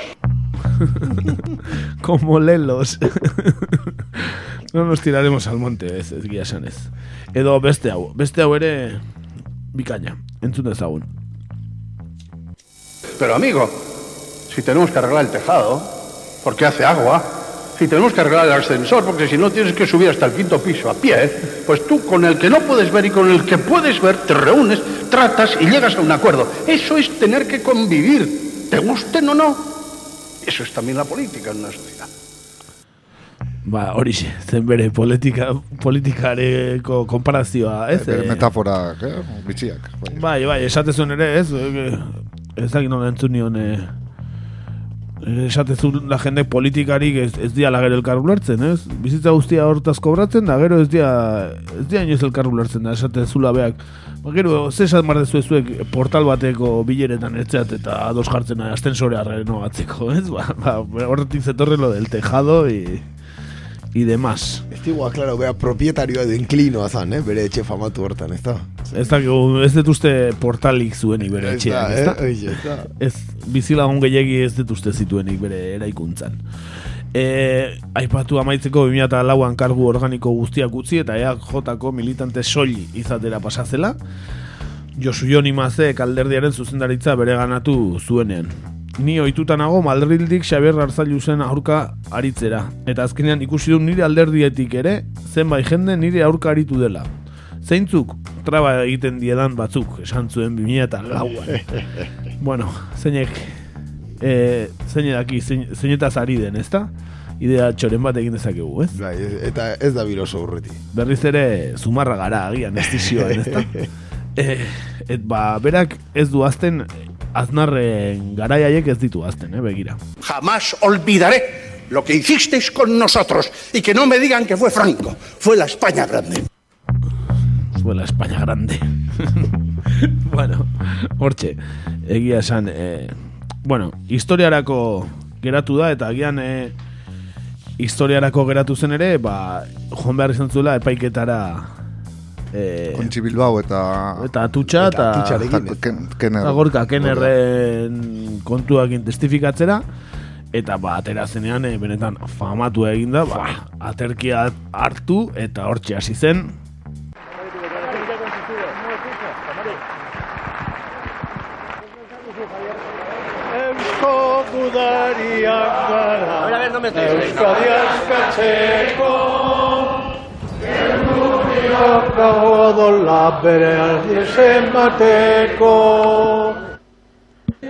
Como lelos. no nos tiraremos al monte, ez, ez gira esan ez. Edo beste hau, beste hau ere bikaina, entzun dezagun. Pero amigo, si tenemos que arreglar el tejado, porque hace agua, si tenemos que arreglar el ascensor, porque si no tienes que subir hasta el quinto piso a pie, pues tú con el que no puedes ver y con el que puedes ver te reúnes, tratas y llegas a un acuerdo. Eso es tener que convivir, te gusten o no. Eso es también la política en una sociedad. Ba, hori zen bere politika, politikareko konparazioa, ez? Bere Eh, metafora, eh, bitxiak. Bai. Bai, esatezun ere, ez? Eh, Ez dakit nola entzun nion, eh, esatezun la jende politikarik ez, ez diala gero elkar ulertzen, ez? Bizitza guztia hortaz kobratzen, da gero ez dia, ez dia inoiz elkar ulertzen, da esatezula beak. Ba, gero, ze esan mardezu zuek portal bateko bileretan etzeat eta ados jartzen astensorea renovatzeko, ez? Ba, ba, horretik zetorre lo del tejado y, y demás. Estigua, claro, bea propietarioa edo inklinoa zan, eh? bere etxe famatu hortan, ez da? Ez da, ez dut uste portalik zuenik bere etxeak, ez da? eh? Ez da. Ez, bizilagun gehiagi ez dut uste zituenik bere eraikuntzan. E, aipatu amaitzeko 2004an kargu organiko guztiak utzi eta EAJ-ko militante soili izatera pasazela. Josu Joni Mazek alderdiaren zuzendaritza bere ganatu zuenean. Ni ohituta nago Madrildik Xabier Arzailuzen aurka aritzera. Eta azkenean ikusi du nire alderdietik ere, zenbait jende nire aurka aritu dela. Zeintzuk traba egiten diedan batzuk, esan zuen 2004an. bueno, zeinek e, zeine daki, zein, zeinetaz ari den, ezta? Idea txoren bat egin dezakegu, ez? Bai, ez- eta ez da biloso urreti. Berriz ere zumarra gara agian estizioan, ezta? e, et ba, berak ez du azten aznarren garaiaiek ez ditu azten, eh, begira. Jamás olvidaré lo que hicisteis con nosotros y que no me digan que fue Franco, fue la España grande. Fue la España grande. bueno, hortxe, egia esan, eh, bueno, historiarako geratu da, eta agian eh, historiarako geratu zen ere, ba, joan behar izan zuela epaiketara eh, Kontxi Bilbao eta... eta atutxa, eta, Atutxarekin? Ken- Kenner. eta gorka kenerren kontuak testifikatzera, eta ba, atera zenean, eh, benetan famatu eginda, ba, aterkia hartu, eta hortxe hasi zen, Eusko gudariak gara. Euskadi askatzeko Dago odola bere aldiesen bateko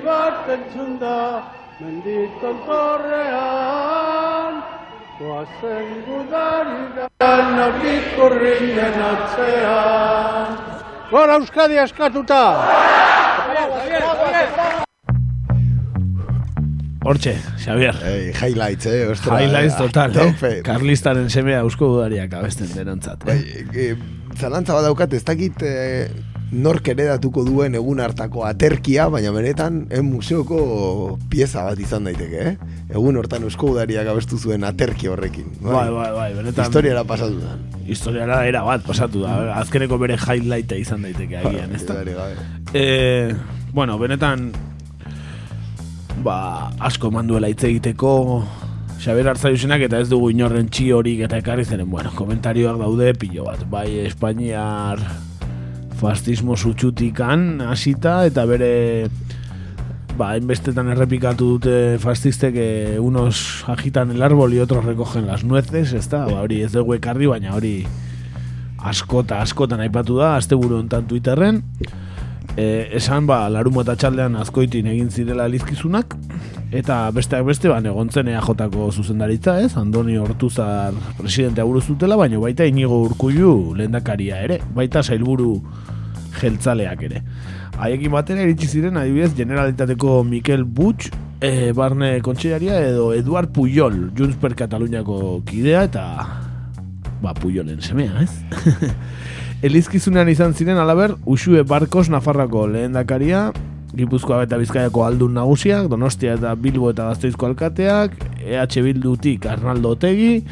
Bat entzun da menditon torrean Goazen gudariak aurkikurrinen atzean. Gora Euskadi askatuta! Hortxe, Xavier. Hey, highlights, eh? Ostra, Highlights total, tope. eh? Karlistaren semea eusko dudariak abesten denontzat. Bai, Eh? e, zalantza badaukat, ez dakit e, nork eredatuko duen egun hartako aterkia, baina benetan en museoko pieza bat izan daiteke, eh? Egun hortan eusko udariak abestu zuen aterki horrekin. Bai, bai, bai, benetan. Historiara pasatu da. Historiara era bat pasatu da. Azkeneko bere highlighta izan daiteke agian, Bai, ezta? bai, bai. Eh, bueno, benetan ba, asko manduela hitz egiteko Xaber Arzaiusenak eta ez dugu inorren txi horik eta ekarri zenen, bueno, komentarioak daude pilo bat, bai Espainiar fascismo sutxutikan hasita eta bere ba, hainbestetan errepikatu dute fascistek eh, unos agitan el árbol y otros recogen las nueces, ezta? Ba, hori ez dugu ekarri, baina hori askota, askotan aipatu da, asteburu hontan Twitterren. E, esan ba, larumo eta txaldean azkoitin egin zirela elizkizunak, eta besteak beste, ba, negontzen EAJ-ko zuzendaritza, ez? Andoni Hortuzar presidentea buruz dutela, baina baita inigo urkullu lehendakaria ere, baita sailburu jeltzaleak ere. Haiekin batera iritsi ziren adibidez generalitateko Mikel Butx, e, barne kontseilaria edo Eduard Puyol, Junts per Kataluniako kidea eta ba Puyolen semea, ez? Elizkizunean izan ziren alaber Usue Barkos Nafarrako lehendakaria, Gipuzkoa eta Bizkaiako aldun nagusiak, Donostia eta Bilbo eta Gazteizko alkateak, EH Bildutik Arnaldo Otegi,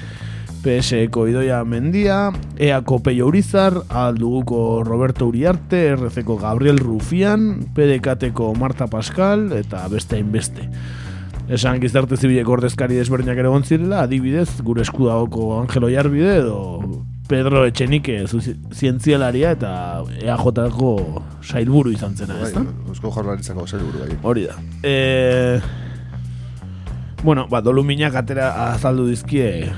PSeko Idoia Mendia, EAko Peio Urizar, Alduguko Roberto Uriarte, RCko Gabriel Rufian, PDKTeko Marta Pascal, eta beste hainbeste. Esan gizarte zibileko ordezkari desberdinak ere zirela, adibidez, gure eskudagoko Angelo Jarbide edo Pedro Etxenike zu- zientzialaria eta EAJ-ko sailburu izan zena, Bai, ez da? Eusko Jaurlaritzako sailburu bai. Hori da. E, bueno, ba, doluminak atera azaldu dizkie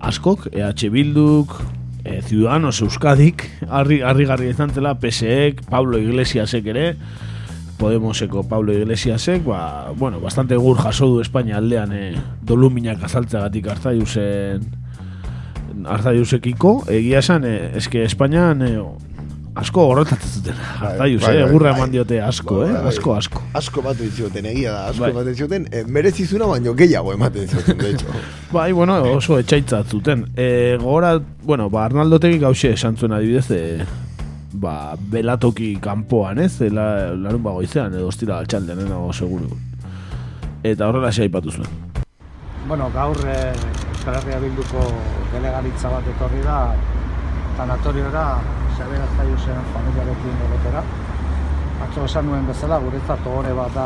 askok, EH Bilduk, e, Ciudadanos Euskadik, harri, harrigarria izan zela, PSEek, Pablo Iglesiasek ere, Podemoseko Pablo Iglesiasek, ba, bueno, bastante gur jaso du Espainia aldean e, doluminak azaltzeagatik Arzaiusen Arzaiusekiko, egia esan, e, eske Espainian e, asko horretatzen zuten. Arzaius, bai, eh, bai, egurra bai. eman diote asko, Bai, eh, bai, asko, asko. Asko batu dizioten, egia da, asko Bai. ematen zioten, e, merezizuna baino gehiago ematen zioten, de hecho. Bai, bueno, oso etxaitza zuten. E, gogora, bueno, ba, Arnaldo Tegi gauxe esan zuen adibidez, e, ba, belatoki kanpoan, ez? E, La, larun bagoizean, edo ostira altxaldean, eh, seguru. Eta horrela xe aipatu zuen. Bueno, gaur eh, Euskal Herria Bilduko delegaritza bat etorri da tanatoriora Xabier Arzaiusen familiarekin egotera. Atzo esan nuen bezala, guretzat ohore bat da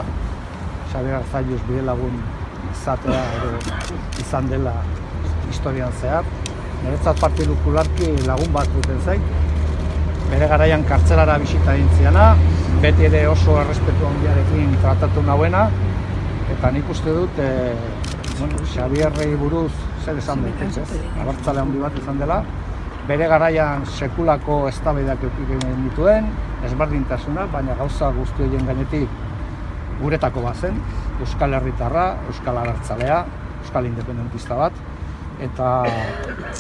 Xabier Arzaius bidelagun izatea edo izan dela historian zehar. Niretzat partikularki lagun bat duten zait. Bere garaian kartzelara bisita egin ziana, beti ere oso errespetu handiarekin tratatu nauena, eta nik uste dut e, bueno, Xabierrei buruz zer esan daitez, ez? Abertzale handi bat izan dela, bere garaian sekulako eztabaidak eduki genituen, ezberdintasuna, baina gauza guzti horien gainetik guretako bazen, Euskal Herritarra, Euskal Abertzalea, Euskal Independentista bat, eta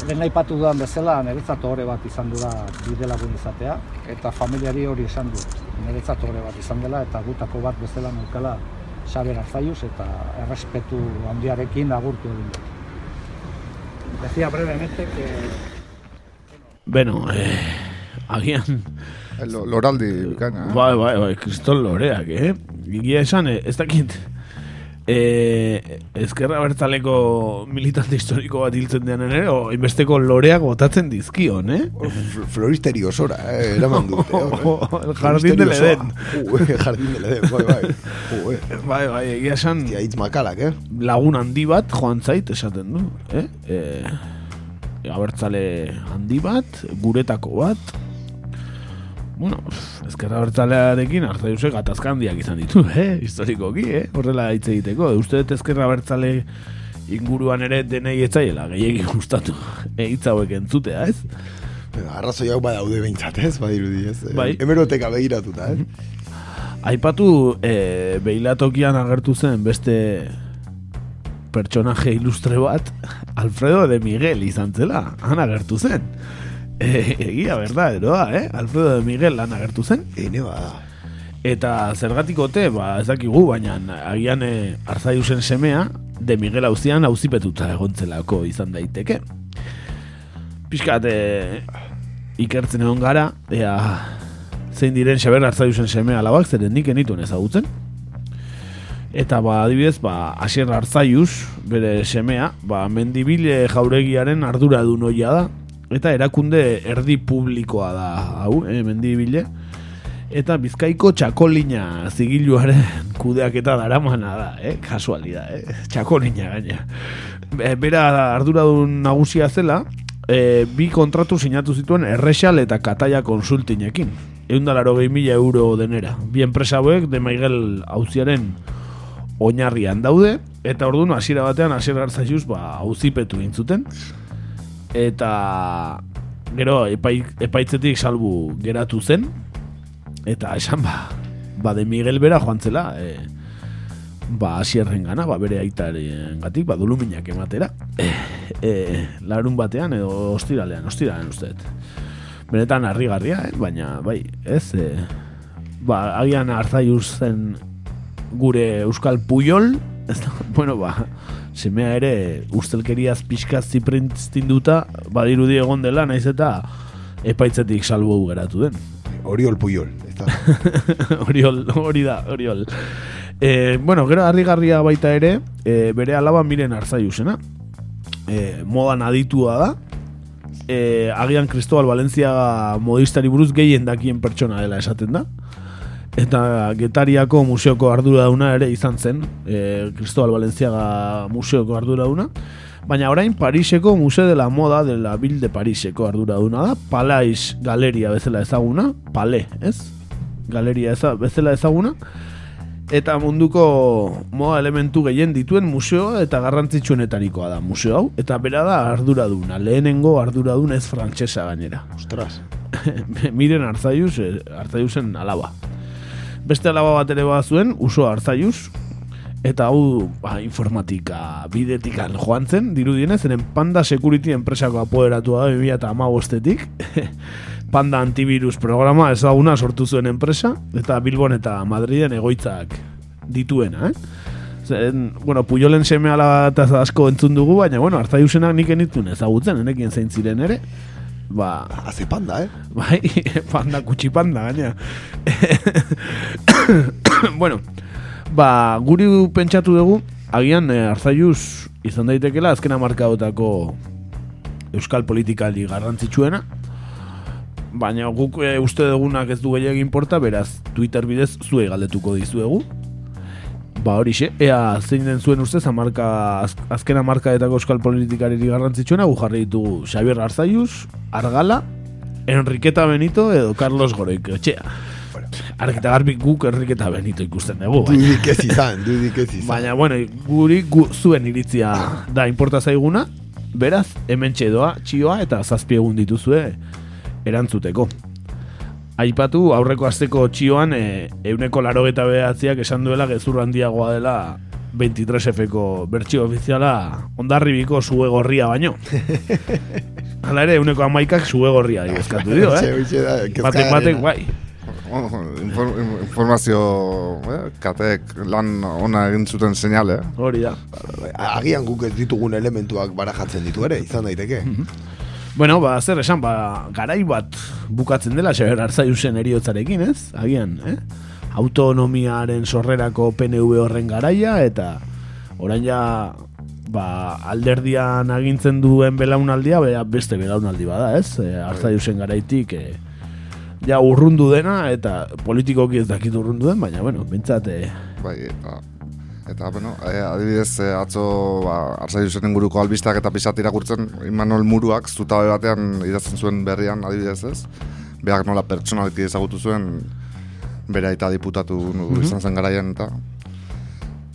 lehen aipatu dudan bezala niretzat ohore bat izan dela bide lagun izatea, eta familiari hori esan dut, niretzat ohore bat izan dela, eta gutako bat bezala naukala Xabier Arzaius eta errespetu handiarekin agurtu egin dut. Decía brevemente que Beno, eh. Lo, loraldi bikaina. eh? Bai, bai, bai, kriston loreak, eh? Egia esan, eh, ez dakit... Eh, ezkerra bertaleko militante historiko bat hiltzen dean ere, o inbesteko loreak botatzen dizkion, eh? Fl- Floristeri osora, eh, eraman dute. eh. El jardín de Floristeri Edén. osoa. Uh, el jardín de Edén, bai, bai. Eh. Bai, bai, egia esan... Hostia, hitz makalak, eh? Lagun handi bat joan zait esaten du, eh? eh abertzale handi bat, guretako bat, bueno, ezkerra abertzalearekin Arzaiusek gatazka handiak izan ditu, eh? Historikoki, eh? Horrela hitz egiteko. Uste dut ezkerra abertzale inguruan ere denei etzaiela gehiagin gustatu eh, hitz hauek entzutea, ez? Arrazoiak badaude behintzat, ez? Badirudi, ez? Eh, Bai. Hemeroteka begiratuta, eh? Aipatu e, beilatokian agertu zen beste pertsonaje ilustre bat, Alfredo de Miguel izan zela, han agertu zen. E, egia, berda, eroa, eh? Alfredo de Miguel han agertu zen. Ene ba. Eta zergatik ote, ba, ez dakigu, baina agian e, Arzaiusen semea, de Miguel hauzian auzipetuta egontzelako izan daiteke. Piskat, e, ikertzen egon gara, ea, zein diren Xaber Arzaiusen semea alabak, zeren nik enituen ezagutzen. Eta ba, adibidez, ba, Asier Arzaius, bere semea, ba, mendibile jauregiaren ardura du noia da, eta erakunde erdi publikoa da, hau, eh, mendibile, eta bizkaiko txakolina zigiluaren kudeak eta daramana da, eh? kasualida, eh? txakolina gaina. Be- Bera arduradun nagusia zela, e, bi kontratu sinatu zituen Errexal eta Kataia konsultinekin. Eundalaro gehi mila euro denera. Bi enpresa hauek de Maigel auziaren oinarrian daude, eta orduan hasiera batean hasier gartzaiuz ba, auzipetu egin zuten. Eta gero epai, epaitzetik salbu geratu zen, eta esan ba, ba de Miguel bera joan zela, e, ba asierren gana, ba bere aitaren gatik, ba duluminak ematera. E, e, larun batean edo ostiralean, ostiralean uste dut. Benetan harrigarria, eh? baina bai, ez, e, ba agian arzaiuz zen gure Euskal Puyol, ez da, bueno, ba, semea ere ustelkeriaz pixka ziprintztinduta, badirudi egon dela, naiz eta epaitzetik salbo geratu den. Oriol Puyol. Ez da. Oriol, hori da, Oriol. E, bueno, gero harrigarria baita ere, e, bere alaba miren arzaiusena. E, modan aditua da. E, agian Cristobal Valencia modistari buruz gehien dakien pertsona dela esaten da. Eta Getariako museoko arduraduna ere izan zen, e, Cristobal Valenciaga museoko arduraduna. Baina orain Pariseko Museo de la Moda de la Ville de Pariseko arduraduna da, Palais Galeria bezala ezaguna, Pale, ez? Galeria eza, bezala ezaguna. Eta munduko moda elementu gehien dituen museoa eta garrantzitsuenetarikoa da museo hau. Eta bera da arduraduna, lehenengo arduradun ez frantsesa gainera. Ostras. Miren Arzaius, eh, Arzaiusen alaba. Beste alaba bat ere bazuen, uso Arzaius, eta hau ba, informatika bidetikan joan zen, dirudienez, zeren Panda Security enpresako apoderatua da 2008etik, Panda Antivirus programa ezaguna sortu zuen enpresa, eta Bilbon eta Madriden egoitzak dituena, eh? Zen, bueno, Puyolen seme eta asko entzun dugu, baina, bueno, Arzaiusenak nik enitun ezagutzen, enekien zein ziren ere, ba... Haze panda, eh? Bai, panda, kutsi panda, gaina. bueno, ba, guri pentsatu dugu, agian e, Arzaius izan daitekela azkena markaotako euskal politikaldi garrantzitsuena, baina guk e, uste dugunak ez du gehiagin porta, beraz, Twitter bidez zuei galdetuko dizuegu. Ba horixe, ea zein den zuen ustez amarka, az, azkena markaetako euskal politikariri garrantzitsuena, gu jarri ditugu Xabier Arzaius, Argala, Enriqueta Benito edo Carlos Goroiko etxea. Argita garbik guk Enriqueta Benito ikusten dugu. Dudik ez izan, dudik ez izan. Baina, bueno, guri gu, zuen iritzia da inporta zaiguna, beraz, hemen txedoa, txioa eta zazpi egun dituzue erantzuteko. Aipatu aurreko asteko txioan e, euneko laro eta behatziak esan duela gezur handiagoa dela 23Fko bertsio ofiziala ondarribiko zuge gorria baino. Hala ere, euneko amaikak zuge gorria eskatu dio, eh? Batek batek, bai. Infor, informazio eh, katek lan ona egin zuten seinale. Eh? Hori da. Agian guk ez ditugun elementuak barajatzen ditu ere, izan daiteke. Bueno, ba, zer esan, ba, garai bat bukatzen dela Xabier Arzaiusen eriotzarekin, ez? Agian, eh? Autonomiaren sorrerako PNV horren garaia, eta orain ja, ba, alderdian agintzen duen belaunaldia, bea, beste belaunaldi bada, ez? E, Arzaiusen garaitik, e, ja, urrundu dena, eta politikoki ez dakit urrundu den, baina, bueno, bintzat, e, Bai, eta, eta bueno, eh, adibidez eh, atzo ba, Arzaiusen inguruko albistak eta pisat irakurtzen Imanol Muruak zutabe batean idazten zuen berrian adibidez ez. Beak nola pertsonalki ezagutu zuen bere aita diputatu Mhm. izan zen garaian eta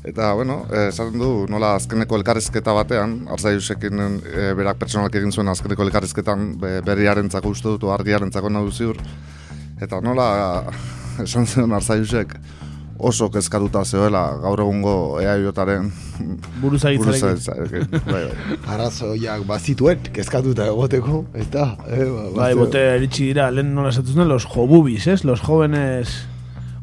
Eta, bueno, eh, esaten du, nola azkeneko elkarrizketa batean, Arzaiusekin e, berak pertsonalki egin zuen azkeneko elkarrizketan be, berriarentzako uste dut, o argiarentzako nahu ziur. Eta nola esan zuen Arzaiusek oso kezkatuta zegoela gaur egungo EAJaren Buruzagitzarekin. bai, bai. Arrazoiak bazituen, kezkatuta egoteko, ez da? Eh, ba, Bai, bote eritxi dira, lehen nola esatu zuen, los jobubis, ez? Los jóvenes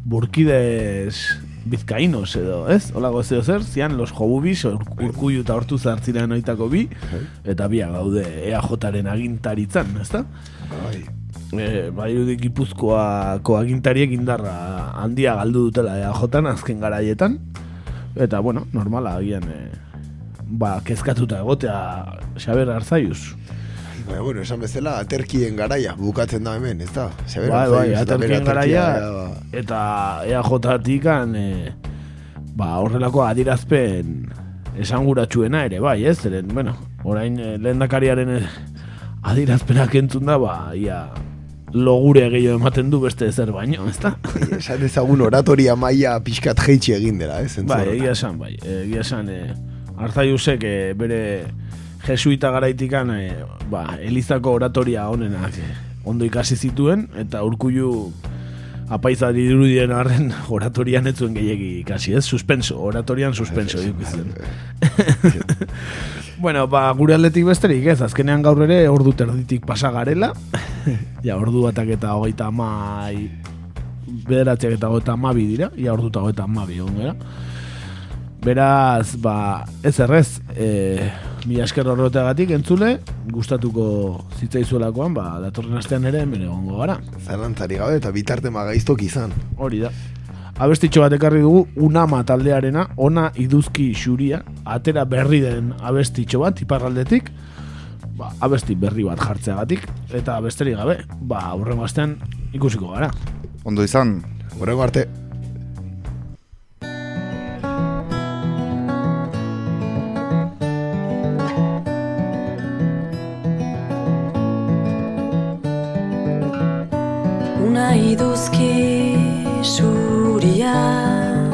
burkides bizkainos edo, ez? Hola gozeo zer, zian los jobubis, ur, urkuiu eta hortu zartzirean oitako bi, eta biak gaude EAJaren agintaritzan, ez da? Bai. E, bai Gipuzkoako agintariek indarra handia galdu dutela EAJan azken garaietan, eta bueno, normala agian e, ba, kezkatuta egotea Xaber Arzaius. Baina, bueno, esan bezala, aterkien garaia bukatzen da hemen, ez da? Bai, bai, aterkien garaia ba, eta EAJ-tik e, ba, horrelako adirazpen esanguratsuena ere, bai, ez? Zeren, bueno, orain eh, lehendakariaren eh, adirazpenak entzun da, ba, ia logure gehiago ematen du beste ezer baino, ez da? Esan ezagun oratoria maila pixkat jeitsi egin dela, ez? zentzu Bai, egia esan, bai. Egia esan, e, Arzaiusek e, bere jesuita garaitikan e, ba, Elizako oratoria honenak e, ondo ikasi zituen, eta urkullu apaizari dirudien arren oratorian ez zuen gehiagi ikasi, ez? Suspenso, oratorian suspenso ikusten. Bueno, ba, gure aldetik besterik ez, azkenean gaur ere ordu terditik pasa garela, ja, ordu batak eta hogeita amai, bederatziak eta hogeita amabi dira, ia ordu eta hogeita amabi egon gara. Beraz, ba, ez errez, e, mi esker horreteagatik entzule, gustatuko zitzaizuelakoan, ba, datorren astean ere hemen egongo gara. Zalantzari gabe eta bitarte magaiztok izan. Hori da. Abestitxo bat ekarri dugu, Unama taldearena, ona iduzki xuria, atera berri den abestitxo bat, iparraldetik, ba, abesti berri bat jartzeagatik, eta besterik gabe, ba, aurrengo astean ikusiko gara. Ondo izan. Horrego arte. Una iduzki zuria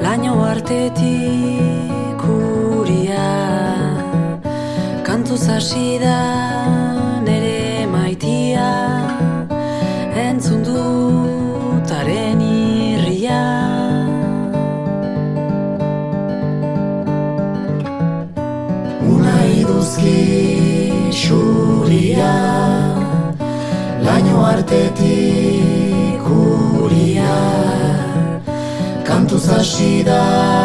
Laino artetik uria Kantuz hasi da Kantuz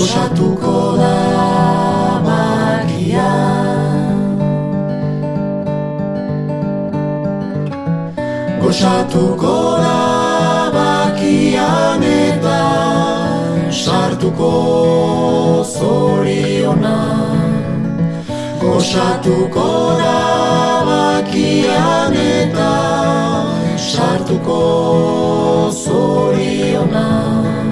Gozatuko da bagian Gozatuko da bakian eta Sartuko zorionan Gozatuko da bakian eta Sartuko zoriona